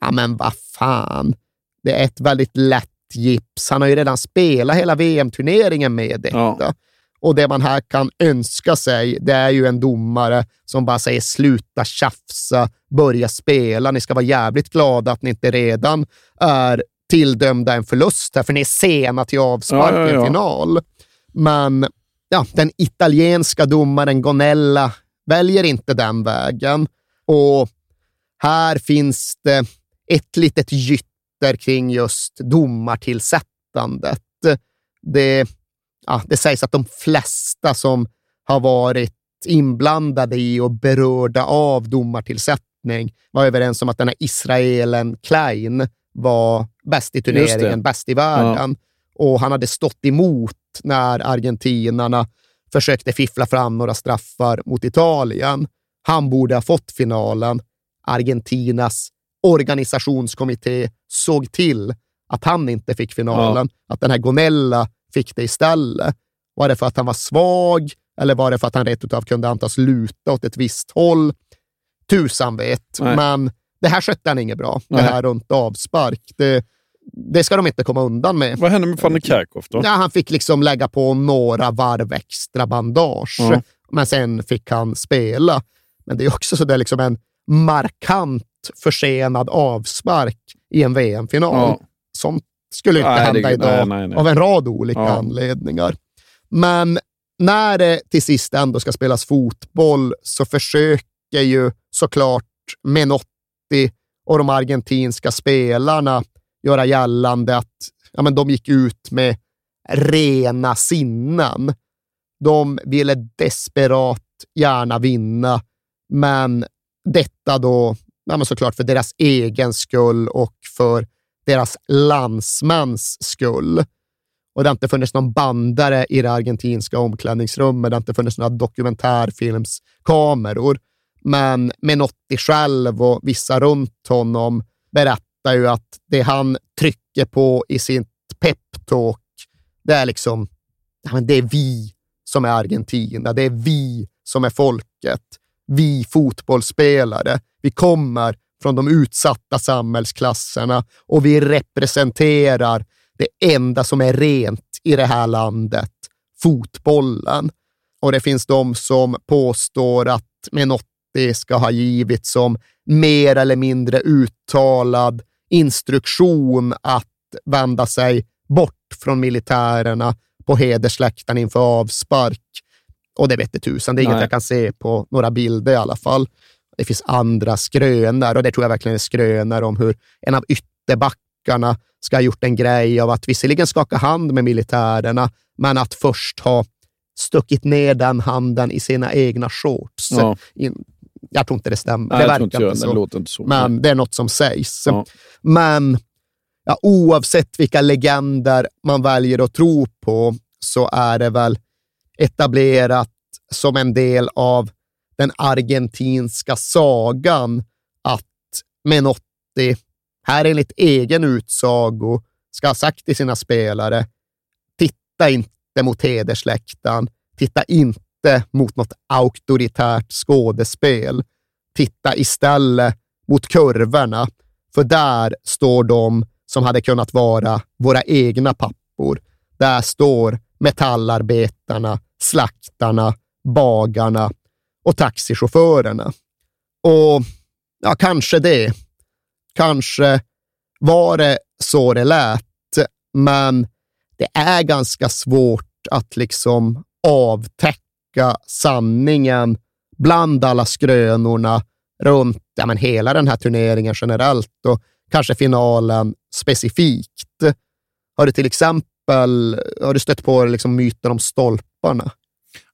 Ja, men vad fan. Det är ett väldigt lätt gips. Han har ju redan spelat hela VM-turneringen med detta. Och det man här kan önska sig, det är ju en domare som bara säger sluta tjafsa, börja spela. Ni ska vara jävligt glada att ni inte redan är tilldömda en förlust för ni är sena till avspark Ja, ja, ja. final. Men ja, den italienska domaren Gonella väljer inte den vägen. Och här finns det ett litet gytter kring just domartillsättandet. Det, ja, det sägs att de flesta som har varit inblandade i och berörda av domartillsättning var överens om att den här israelen Klein var bäst i turneringen, bäst i världen. Och han hade stått emot när argentinarna försökte fiffla fram några straffar mot Italien. Han borde ha fått finalen. Argentinas organisationskommitté såg till att han inte fick finalen, att den här Gonella fick det istället. Var det för att han var svag eller var det för att han rätt utav kunde antas luta åt ett visst håll? Tusan vet, Nej. men det här skötte han inget bra. Nej. Det här runt avspark. Det, det ska de inte komma undan med. Vad hände med van der Kerkhoff då? Ja, han fick liksom lägga på några varv extra bandage, Ja. men sen fick han spela. Men det är också så där liksom en markant försenad avspark i en VM-final. Ja. Sånt skulle inte Nej, det- hända idag nej, nej, av en rad olika Ja. anledningar. Men när det till sist ändå ska spelas fotboll så försöker ju såklart Menotti och de argentinska spelarna göra gällande att ja, men de gick ut med rena sinnen. De ville desperat gärna vinna, men detta då ja, men såklart för deras egen skull och för deras landsmans skull. Och det har inte funnits någon bandare i det argentinska omklädningsrummet. Det har inte funnits några dokumentärfilmskameror. Men Menotti själv och vissa runt honom berättar ju att det han trycker på i sitt peptalk, det är liksom, det är vi som är Argentina. Det är vi som är folket. Vi fotbollsspelare. Vi kommer från de utsatta samhällsklasserna och vi representerar det enda som är rent i det här landet, fotbollen. Och det finns de som påstår att Menotti ska ha givit som mer eller mindre uttalad instruktion att vända sig bort från militärerna på hedersläktaren inför avspark. Och det vet det tusan, det är inget Nej. jag kan se på några bilder i alla fall. Det finns andra skrönor och det tror jag verkligen är skrönor om hur en av ytterbackarna ska ha gjort en grej av att visserligen skaka hand med militärerna, men att först ha stuckit ner den handen i sina egna shorts. Ja. In, jag tror inte det stämmer. Nej, det verkar inte jag, det så. låter inte så. Men det är något som sägs. Ja. Men ja, oavsett vilka legender man väljer att tro på så är det väl etablerat som en del av den argentinska sagan att Menotti, här enligt egen utsago, ska ha sagt till sina spelare, titta inte mot hedersläktaren, titta inte mot något auktoritärt skådespel, titta istället mot kurvorna, för där står de som hade kunnat vara våra egna pappor. där står metallarbetarna, slaktarna, bagarna och taxichaufförerna. Och ja, kanske det. Kanske var det så det lät, men det är ganska svårt att liksom avtäcka sanningen bland alla skrönorna runt ja, men hela den här turneringen generellt och kanske finalen specifikt. Har du till exempel har du stött på liksom myten om stolparna?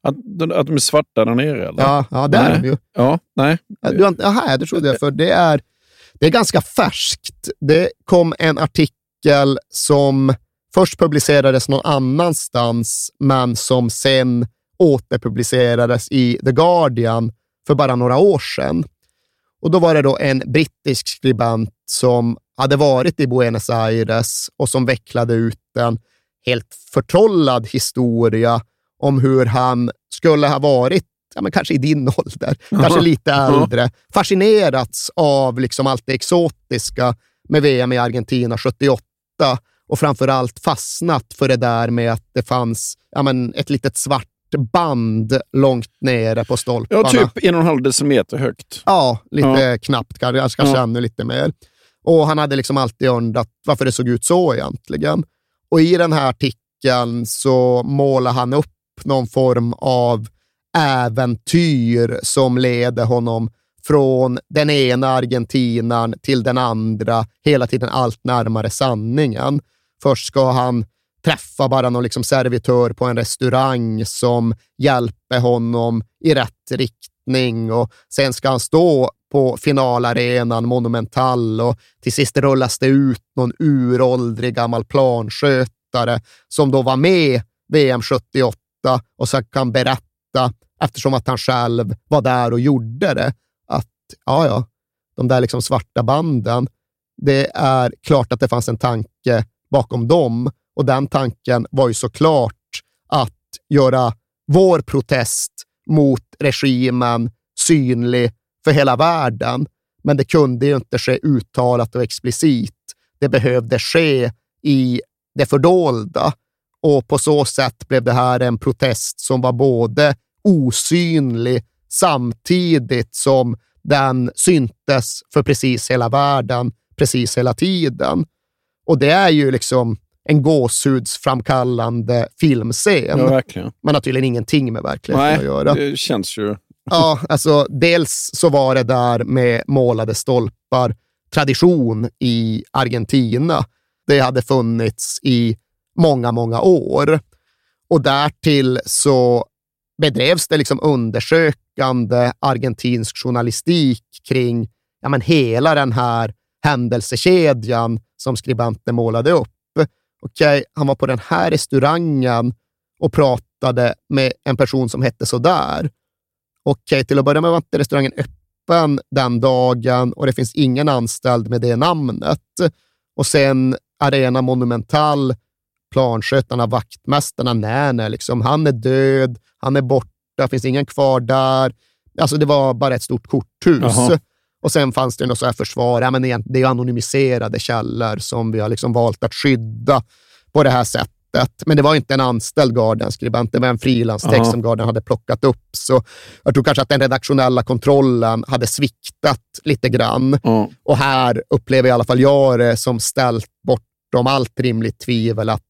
Att, att de är svarta där nere? Eller? Ja, ja det nej. är de ju. Ja, nej. Du, jaha, det trodde jag, för det är, det är ganska färskt. Det kom en artikel som först publicerades någon annanstans, men som sen återpublicerades i The Guardian för bara några år sedan. Och då var det då en brittisk skribent som hade varit i Buenos Aires och som vecklade ut en helt förtrollad historia om hur han skulle ha varit, ja, men kanske i din *laughs* ålder, kanske lite äldre, fascinerats av liksom allt det exotiska med VM i Argentina 78 och framför allt fastnat för det där med att det fanns ja, men ett litet svart band långt nere på stolparna. Ja, typ en och en halv decimeter högt. Ja, lite Ja. knappt kanske, kanske Ja. ännu lite mer. Och han hade liksom alltid undrat varför det såg ut så egentligen. Och i den här artikeln så målar han upp någon form av äventyr som leder honom från den ena Argentinan till den andra, hela tiden allt närmare sanningen. Först ska han träffa bara någon liksom servitör på en restaurang som hjälper honom i rätt riktning. Och sen ska han stå på finalarenan Monumental och till sist rullas det ut någon uråldrig gammal planskötare som då var med VM 78 och så kan berätta, eftersom att han själv var där och gjorde det, att ja, ja, de där liksom svarta banden, det är klart att det fanns en tanke bakom dem och den tanken var ju såklart att göra vår protest mot regimen synlig för hela världen. Men det kunde ju inte ske uttalat och explicit. Det behövde ske i det fördolda och på så sätt blev det här en protest som var både osynlig samtidigt som den syntes för precis hela världen, precis hela tiden. Och det är ju liksom en gåshudsframkallande filmscen. Ja, verkligen. Men har tydligen ingenting med verkligheten Nej, att göra. det känns ju... Ja, alltså dels så var det där med målade stolpar tradition i Argentina. Det hade funnits i många, många år. Och därtill så bedrevs det liksom undersökande argentinsk journalistik kring ja, men hela den här händelsekedjan som skribenten målade upp. Okej, han var på den här restaurangen och pratade med en person som hette sådär. Okej, till att börja med var inte restaurangen öppen den dagen och det finns ingen anställd med det namnet. Och sen Arena Monumental, planskötarna, vaktmästarna, nej, nej, liksom, han är död, han är borta, finns ingen kvar där. Alltså det var bara ett stort korthus. Jaha. Och sen fanns det något så här försvar, ja, men det är anonymiserade källor som vi har liksom valt att skydda på det här sättet. Men det var inte en anställd Guardian-skribent, det var en frilanstext som Guardian hade plockat upp. Så jag tror kanske att den redaktionella kontrollen hade sviktat lite grann. Och här upplever i alla fall jag det som ställt bortom allt rimligt tvivel att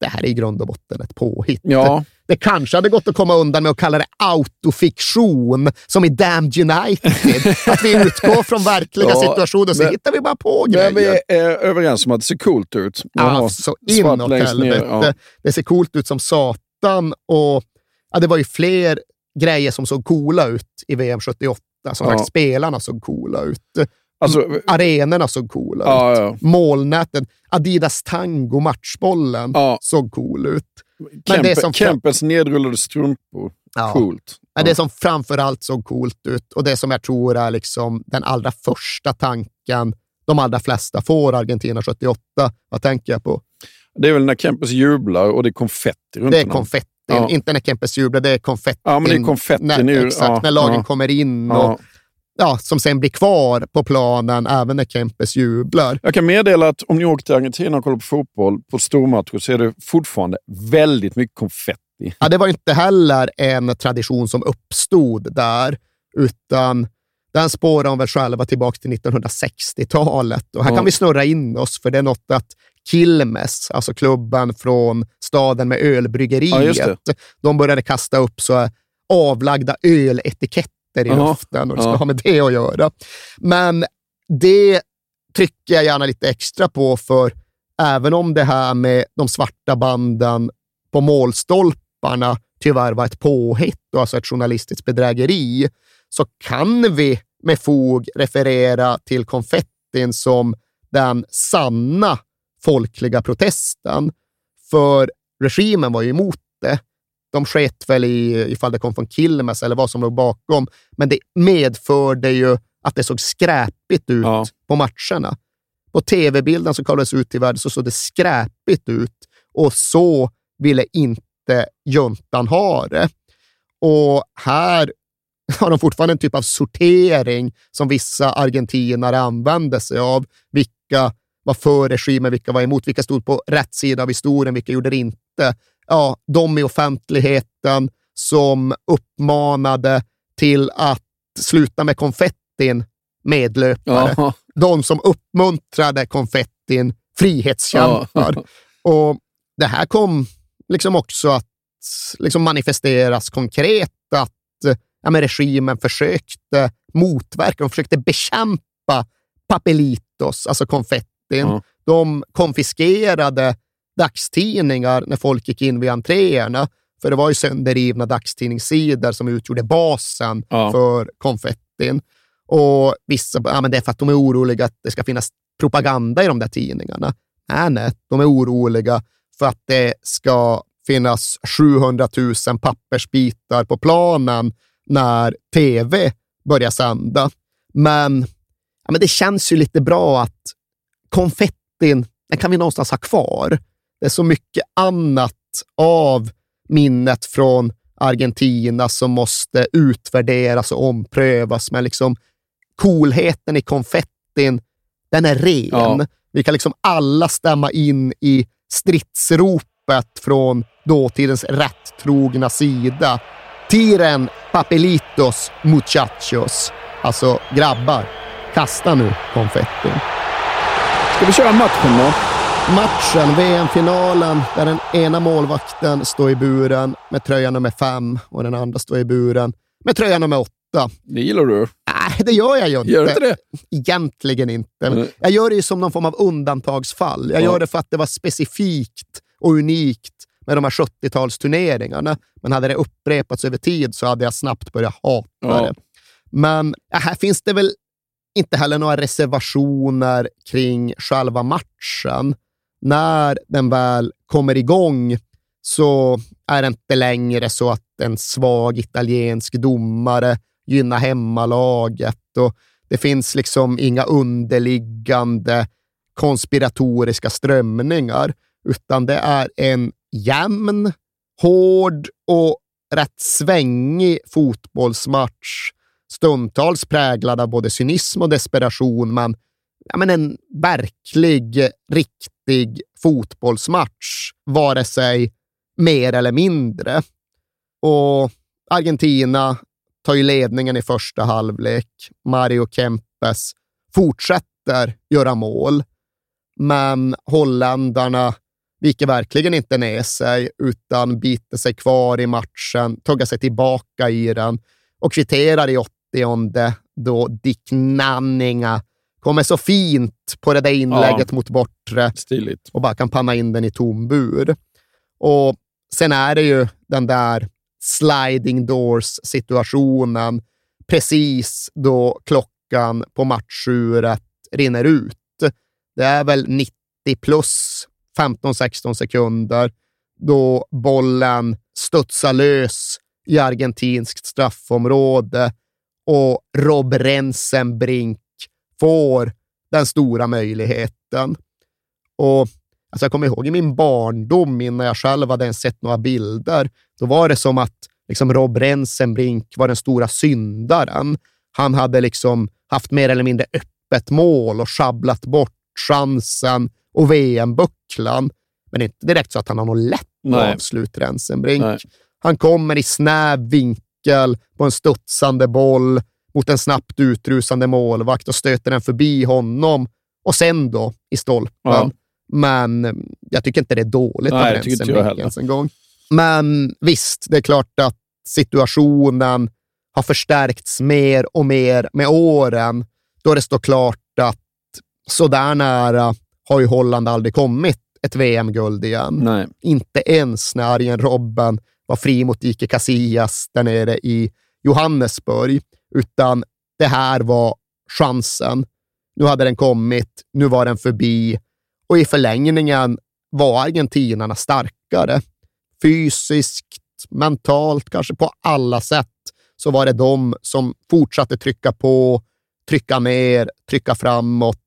det här är i grund och botten ett påhitt. Ja. Det kanske hade gått att komma undan med att kalla det autofiktion, som i Damned United. *laughs* att vi utgår från verkliga Ja, situationer och så men- hittar vi bara på Men grejer. vi är överens om att det ser coolt ut. Alltså svart inåt helvete. ja. Det ser coolt ut som satan och ja, det var ju fler grejer som såg coola ut i VM 78. Som Ja. sagt, spelarna såg coola ut. Alltså, Arenorna såg coola Ja, ut. ja. Målnäten, Adidas Tango, matchbollen, såg cool ut. Men det Kempe, som, Kempens nedrullade strumpor. Ja. Coolt. men det som framför allt såg coolt ut och det som jag tror är liksom den allra första tanken de allra flesta får Argentina 78. Vad tänker jag på? Det är väl när Kempes jublar och det är konfetti runt Det är konfetti. Ja. Inte när Kempes jublar, det är konfetti. Ja, men det är konfetti när, nu. Exakt, Ja, när lagen ja. kommer in. Ja. Och ja, som sen blir kvar på planen även när Kempes jublar. Jag kan meddela att om ni åker till Argentina och kollar på fotboll på stormatcher så är det fortfarande väldigt mycket konfetti. Ja, det var inte heller en tradition som uppstod där, utan den spårar de väl själva tillbaka till 1960-talet. Och här Ja. kan vi snurra in oss, för det är något att Quilmes, alltså klubben från staden med Ja, ölbryggeriet, det. de började kasta upp så avlagda öletiketter i Ja, luften och det ska ja. ha med det att göra. Men det trycker jag gärna lite extra på, för även om det här med de svarta banden på målstolparna tyvärr var ett påhitt och alltså ett journalistiskt bedrägeri, så kan vi med fog referera till konfettin som den sanna folkliga protesten. För regimen var ju emot det. De sket väl i ifall det kom från Quilmes eller vad som låg bakom, men det medförde ju att det såg skräpigt ut på matcherna. På tv-bilden som kollades ut i världen så såg det skräpigt ut och så ville inte juntan ha det. Och här *laughs* har de fortfarande en typ av sortering som vissa argentinare använde sig av. Vilka var för regimen, vilka var emot, vilka stod på rätt sida av historien, vilka gjorde det inte. Ja, de i offentligheten som uppmanade till att sluta med konfettin medlöpare. Ja. De som uppmuntrade konfettin frihetskämpar. *laughs* Och det här kom liksom också att liksom manifesteras konkret att ja, men regimen försökte motverka, de försökte bekämpa papelitos, alltså konfettin. Ja. De konfiskerade dagstidningar när folk gick in vid entréerna, för det var ju sönderrivna dagstidningssidor som utgjorde basen Ja. för konfettin. Och vissa, ja, men det är för att de är oroliga att det ska finnas propaganda i de där tidningarna. Nej, nej, de är oroliga för att det ska finnas 700 000 pappersbitar på planen när tv börjar sända. Men, ja, men det känns ju lite bra att konfettin, den kan vi någonstans ha kvar. Det är så mycket annat av minnet från Argentina som måste utvärderas och omprövas. Men liksom coolheten i konfettin, den är ren. Ja. Vi kan liksom alla stämma in i stridsropet från dåtidens rättrogna sida. Tiren papelitos muchachos. Alltså grabbar, kasta nu konfettin. Ska vi köra matchen då? Matchen, VM-finalen, där den ena målvakten står i buren med tröja nummer fem och den andra står i buren med tröja nummer åtta. Det gillar du. Nej, det gör jag ju inte. Gör du inte det? Egentligen inte. Mm. Jag gör det ju som någon form av undantagsfall. Jag Ja. gör det för att det var specifikt och unikt med de här 70-talsturneringarna. Men hade det upprepats över tid så hade jag snabbt börjat hata Ja. det. Men ja, här finns det väl inte heller några reservationer kring själva matchen. När den väl kommer igång så är det inte längre så att en svag italiensk domare gynnar hemmalaget och det finns liksom inga underliggande konspiratoriska strömningar, utan det är en jämn, hård och rätt svängig fotbollsmatch. Stundtals präglad av både cynism och desperation, men, ja, men en verklig, riktig fotbollsmatch, vare sig mer eller mindre. Och Argentina tar ju ledningen i första halvlek. Mario Kempes fortsätter göra mål, men holländarna viker verkligen inte ner sig utan biter sig kvar i matchen, tuggar sig tillbaka i den och kvitterar i 80 då Dick Nanninga kommer så fint på det där inlägget mot bortre Stiligt. och bara kan panna in den i tom bur. Och sen är det ju den där sliding doors situationen precis då klockan på matchuret rinner ut. Det är väl 90 plus 15-16 sekunder då bollen studsar lös i argentinskt straffområde och Rob Rensenbrink får den stora möjligheten. Och alltså jag kommer ihåg i min barndom, innan jag själv hade ens sett några bilder, då var det som att liksom Rob Rensenbrink var den stora syndaren. Han hade liksom haft mer eller mindre öppet mål och schabblat bort chansen och VM-bucklan. Men det är inte direkt så att han har något lätt Nej. avslut, Rensenbrink. Nej. Han kommer i snäv vinkel på en studsande boll mot en snabbt utrusande målvakt och stöter den förbi honom och sen då i stolpen. Ja. Men eh, jag tycker inte det är dåligt Nej, av det tycker inte jag heller. en gång. Men visst, det är klart att situationen har förstärkts mer och mer med åren, då det står klart att så där nära har ju Holland aldrig kommit ett VM-guld igen. Nej. Inte ens när Arjen Robben var fri mot Ike Casillas där nere i Johannesburg, utan det här var chansen. Nu hade den kommit, nu var den förbi och i förlängningen var argentinarna starkare. Fysiskt, mentalt, kanske på alla sätt så var det de som fortsatte trycka på, trycka mer, trycka framåt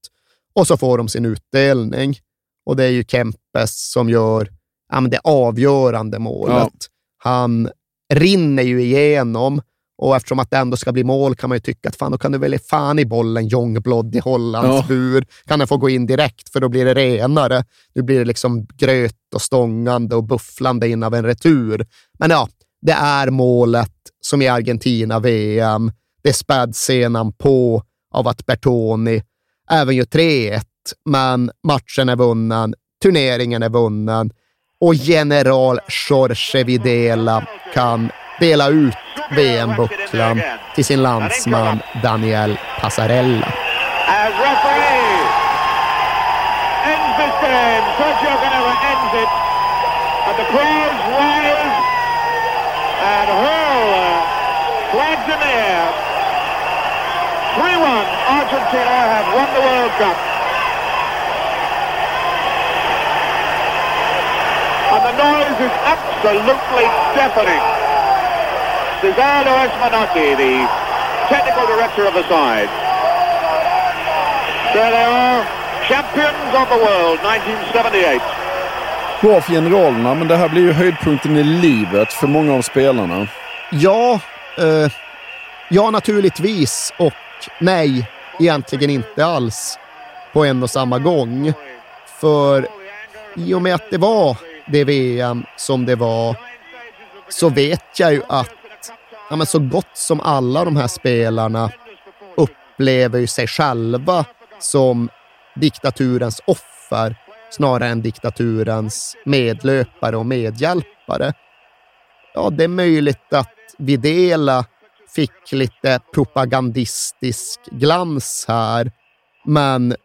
och så får de sin utdelning. Och det är ju Kempes som gör ja, det avgörande målet. Han rinner ju igenom och eftersom att det ändå ska bli mål kan man ju tycka att fan, då kan du väl fan i bollen Ljungblad i Hollands Ja. bur. Kan den få gå in direkt för då blir det renare. Nu blir det liksom gröt och stångande och bufflande in av en retur. Men ja, det är målet som i Argentina-VM. Det späds sedan på av att Bertoni även gör 3-1, men matchen är vunnen, turneringen är vunnen och general Jorge Videla kan dela ut VM-bucklan till sin landsman Daniel Passarella. 3-1, uh, Argentina have won the World Cup. And the noise is absolutely deafening. Cesar Luis Manaki, the technical director of the side. There they are, champions of the world 1978. Bra för generalerna, men det här blir ju höjdpunkten i livet för många av spelarna. Ja, eh, ja naturligtvis och nej, egentligen inte alls på en och samma gång. För i och med att det var det VM som det var så vet jag ju att ja, men så gott som alla de här spelarna upplever ju sig själva som diktaturens offer snarare än diktaturens medlöpare och medhjälpare. Ja, det är möjligt att Videla fick lite propagandistisk glans här, men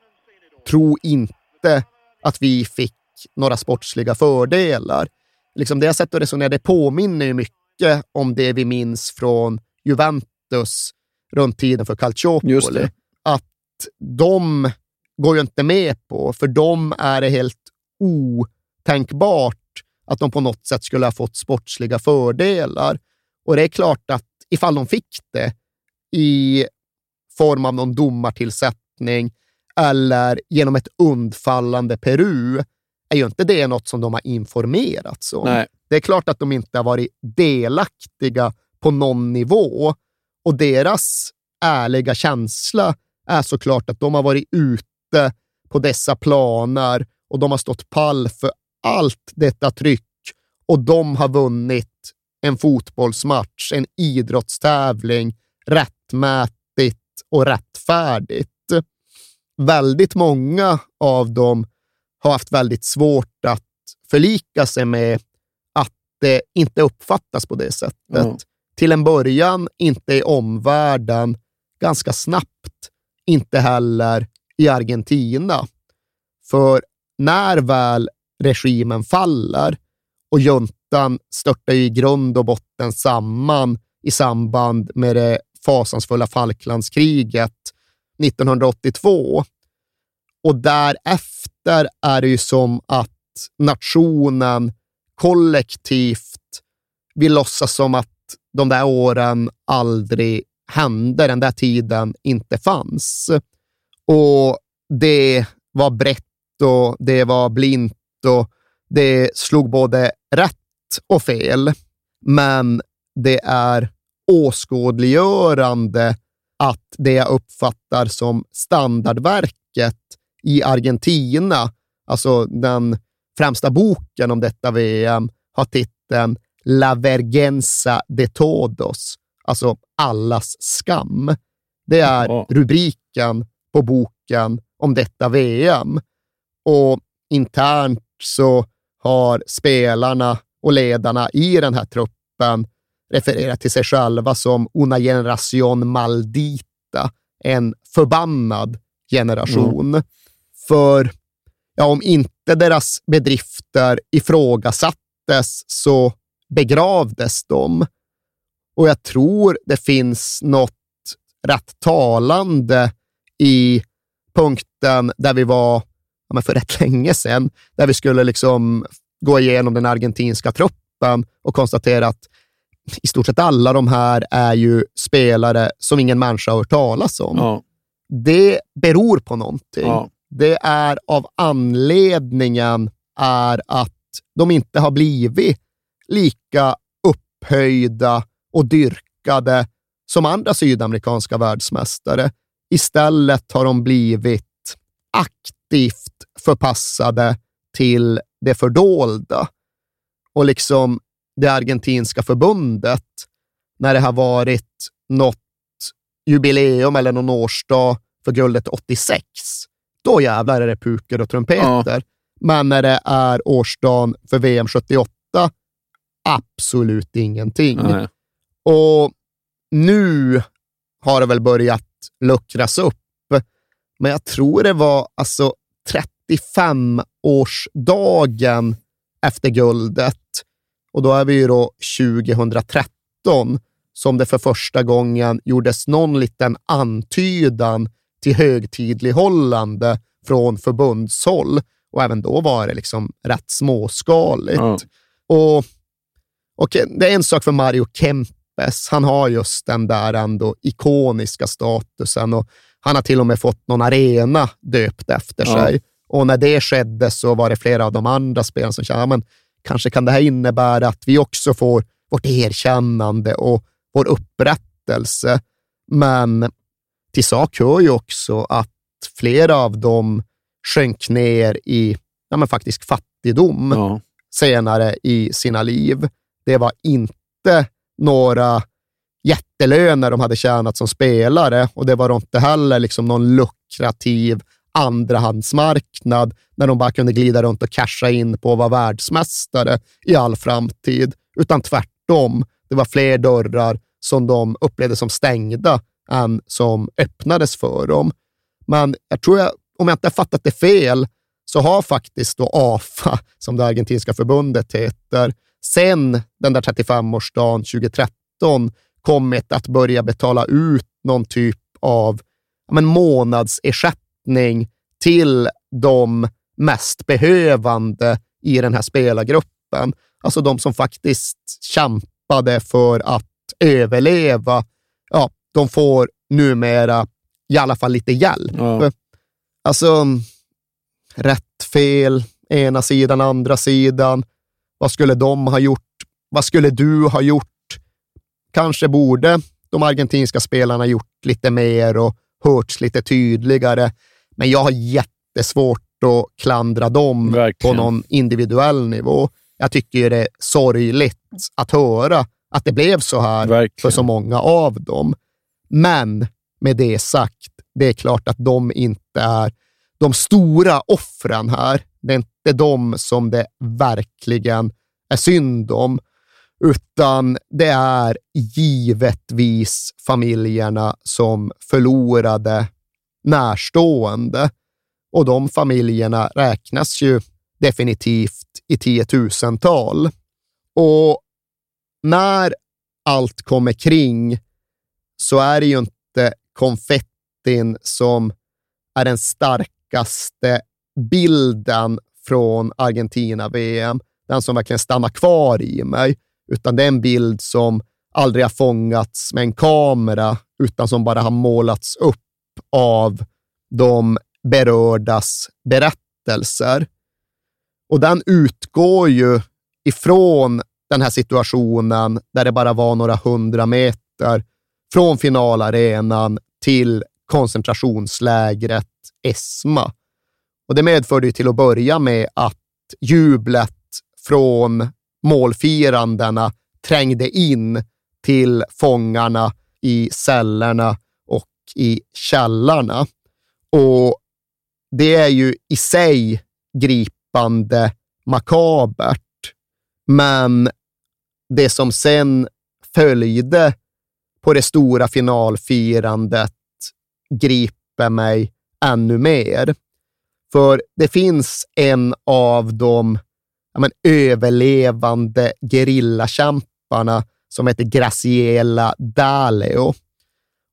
tro inte att vi fick några sportsliga fördelar. Liksom det jag sett och resonera, det påminner ju mycket om det vi minns från Juventus runt tiden för Calciopoli. Att de går ju inte med på, för dem är det helt otänkbart att de på något sätt skulle ha fått sportsliga fördelar. Och det är klart att ifall de fick det i form av någon domartillsättning eller genom ett undfallande Peru, är ju inte det något som de har informerats om. Nej. Det är klart att de inte har varit delaktiga på någon nivå och deras ärliga känsla är såklart att de har varit ute på dessa planer och de har stått pall för allt detta tryck och de har vunnit en fotbollsmatch, en idrottstävling, rättmätigt och rättfärdigt. Väldigt många av dem har haft väldigt svårt att förlika sig med det inte uppfattas på det sättet. Ja. Till en början inte i omvärlden, ganska snabbt inte heller i Argentina. För när väl regimen faller och juntan störtar i grund och botten samman i samband med det fasansfulla Falklandskriget 1982. Och därefter är det ju som att nationen kollektivt vill låtsas som att de där åren aldrig hände, den där tiden inte fanns. Och det var brett och det var blint och det slog både rätt och fel. Men det är åskådliggörande att det jag uppfattar som standardverket i Argentina, alltså den främsta boken om detta VM, har titeln La Vergenza de Todos, alltså allas skam. Det är Ja. rubriken på boken om detta VM. Och internt så har spelarna och ledarna i den här truppen refererat till sig själva som una generación maldita, en förbannad generation. För ja, om inte deras bedrifter ifrågasattes så begravdes de. Och jag tror det finns något rätt talande i punkten där vi var ja, för rätt länge sedan, där vi skulle liksom gå igenom den argentinska truppen och konstatera att i stort sett alla de här är ju spelare som ingen människa har hört talas om. Ja. Det beror på någonting. Ja. Det är av anledningen är att de inte har blivit lika upphöjda och dyrkade som andra sydamerikanska världsmästare. Istället har de blivit aktivt förpassade till det fördolda. Och liksom det argentinska förbundet, när det har varit något jubileum eller någon årsdag för guldet 86, då jävlar är det puker och trumpeter. Men när det är årsdagen för VM 78, absolut ingenting. Nej. Och nu har det väl börjat luckras upp, men jag tror det var alltså 35-årsdagen efter guldet och då är vi ju då 2013 som det för första gången gjordes någon liten antydan till högtidlighållande från förbundshåll. Och även då var det liksom rätt småskaligt. Ja. Och, och det är en sak för Mario Kempes. Han har just den där ändå ikoniska statusen och han har till och med fått någon arena döpt efter Ja. sig. Och när det skedde så var det flera av de andra spelarna som kände, ja, men kanske kan det här innebära att vi också får vårt erkännande och vår upprättelse. Men till sak hör ju också att flera av dem sjönk ner i ja, men faktiskt fattigdom Ja. senare i sina liv. Det var inte några jättelöner de hade tjänat som spelare och det var inte heller liksom någon lukrativ andrahandsmarknad när de bara kunde glida runt och casha in på att vara världsmästare i all framtid, utan tvärtom. Det var fler dörrar som de upplevde som stängda än som öppnades för dem. Men jag tror, jag, om jag inte har fattat det fel, så har faktiskt då AFA, som det argentinska förbundet heter, sen den där 35-årsdagen 2013 kommit att börja betala ut någon typ av men månadsersättning till de mest behövande i den här spelargruppen. Alltså de som faktiskt kämpade för att överleva. De får numera i alla fall lite hjälp. Ja. Alltså, rätt, fel, ena sidan, andra sidan. Vad skulle de ha gjort? Vad skulle du ha gjort? Kanske borde de argentinska spelarna gjort lite mer och hörts lite tydligare. Men jag har jättesvårt att klandra dem Verkligen. på någon individuell nivå. Jag tycker det är sorgligt att höra att det blev så här för så många av dem. Men med det sagt, det är klart att de inte är de stora offren här. Det är inte de som det verkligen är synd om, utan det är givetvis familjerna som förlorade närstående. Och de familjerna räknas ju definitivt i tiotusental. Och när allt kommer kring så är det ju inte konfettin som är den starkaste bilden från Argentina-VM, den som verkligen stannar kvar i mig, utan det är en bild som aldrig har fångats med en kamera, utan som bara har målats upp av de berördas berättelser. Och den utgår ju ifrån den här situationen där det bara var några hundra meter från finalarenan till koncentrationslägret Esma. Och det medförde ju till att börja med att jublet från målfirandena trängde in till fångarna i cellerna och i källarna. Och det är ju i sig gripande makabert. Men det som sen följde på det stora finalfirandet griper mig ännu mer. För det finns en av de ja, men, överlevande gerillakämparna som heter Graciela Daleo.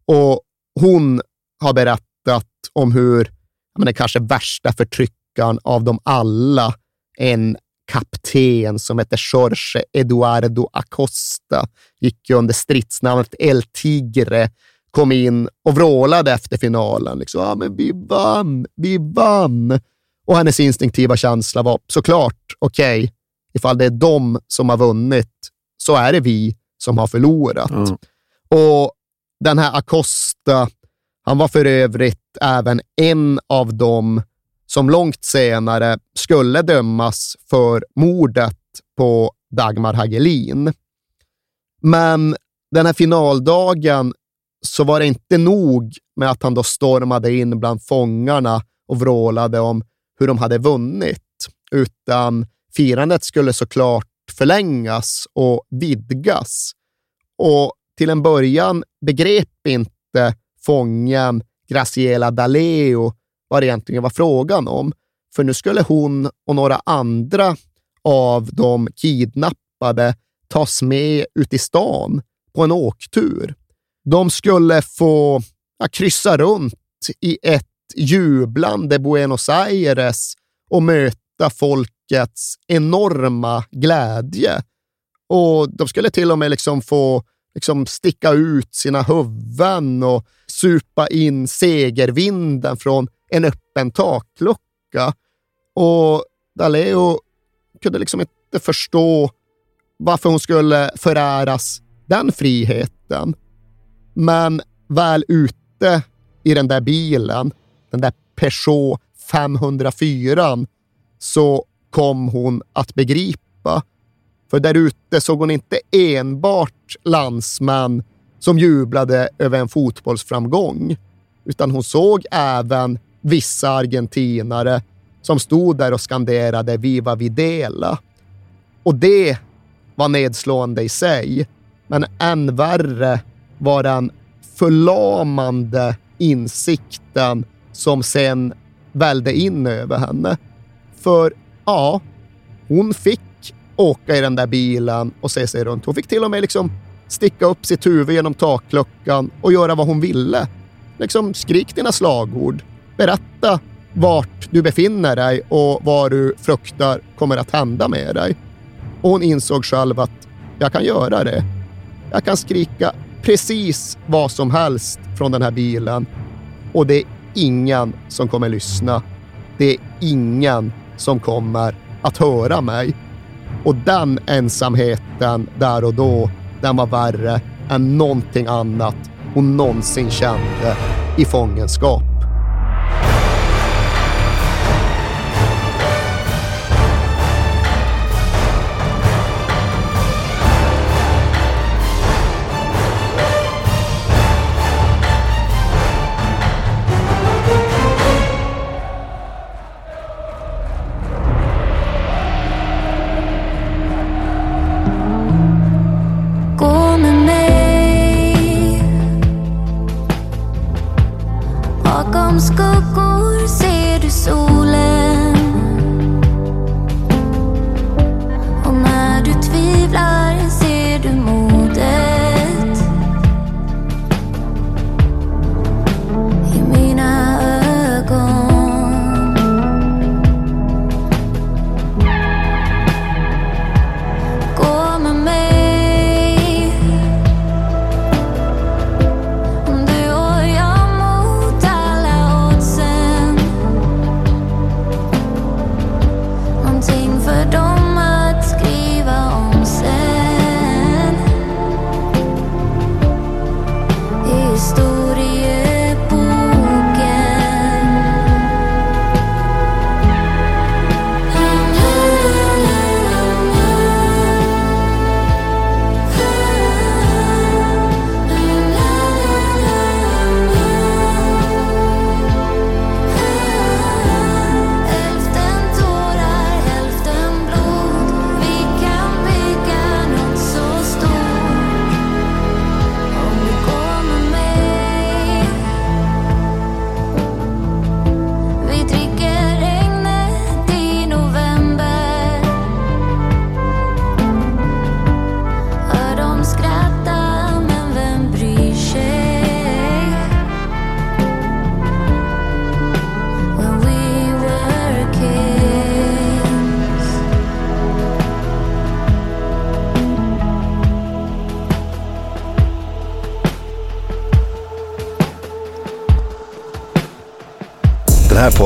Och hon har berättat om hur ja, men, den kanske värsta förtryckaren av dem alla, en kapten som heter Jorge Eduardo Acosta, gick under stridsnamnet El Tigre, kom in och vrålade efter finalen. Liksom, ah, men vi vann, vi vann. Och hennes instinktiva känsla var såklart, okej, okay, ifall det är de som har vunnit, så är det vi som har förlorat. Mm. Och den här Acosta, han var för övrigt även en av dem som långt senare skulle dömas för mordet på Dagmar Hagelin. Men den här finaldagen så var det inte nog med att han då stormade in bland fångarna och vrålade om hur de hade vunnit, utan firandet skulle såklart förlängas och vidgas. Och till en början begrep inte fången Graciela Daleo vad det egentligen var frågan om. För nu skulle hon och några andra av de kidnappade tas med ut i stan på en åktur. De skulle få ja, kryssa runt i ett jublande Buenos Aires och möta folkets enorma glädje. Och de skulle till och med liksom få liksom sticka ut sina huvuden och supa in segervinden från en öppen taklucka. Och Daleo kunde liksom inte förstå varför hon skulle föräras den friheten. Men väl ute i den där bilen, den där Peugeot 504, så kom hon att begripa. För där ute såg hon inte enbart landsmän som jublade över en fotbollsframgång, utan hon såg även vissa argentinare som stod där och skanderade Viva Videla. Och det var nedslående i sig, men än värre var den förlamande insikten som sen välde in över henne. För ja, hon fick åka i den där bilen och se sig runt. Hon fick till och med liksom sticka upp sitt huvud genom takluckan och göra vad hon ville. Liksom, skrik dina slagord. Berätta vart du befinner dig och vad du fruktar kommer att hända med dig. Och hon insåg själv att jag kan göra det. Jag kan skrika precis vad som helst från den här bilen och det är ingen som kommer lyssna. Det är ingen som kommer att höra mig. Och den ensamheten där och då, den var värre än någonting annat hon någonsin kände i fångenskap.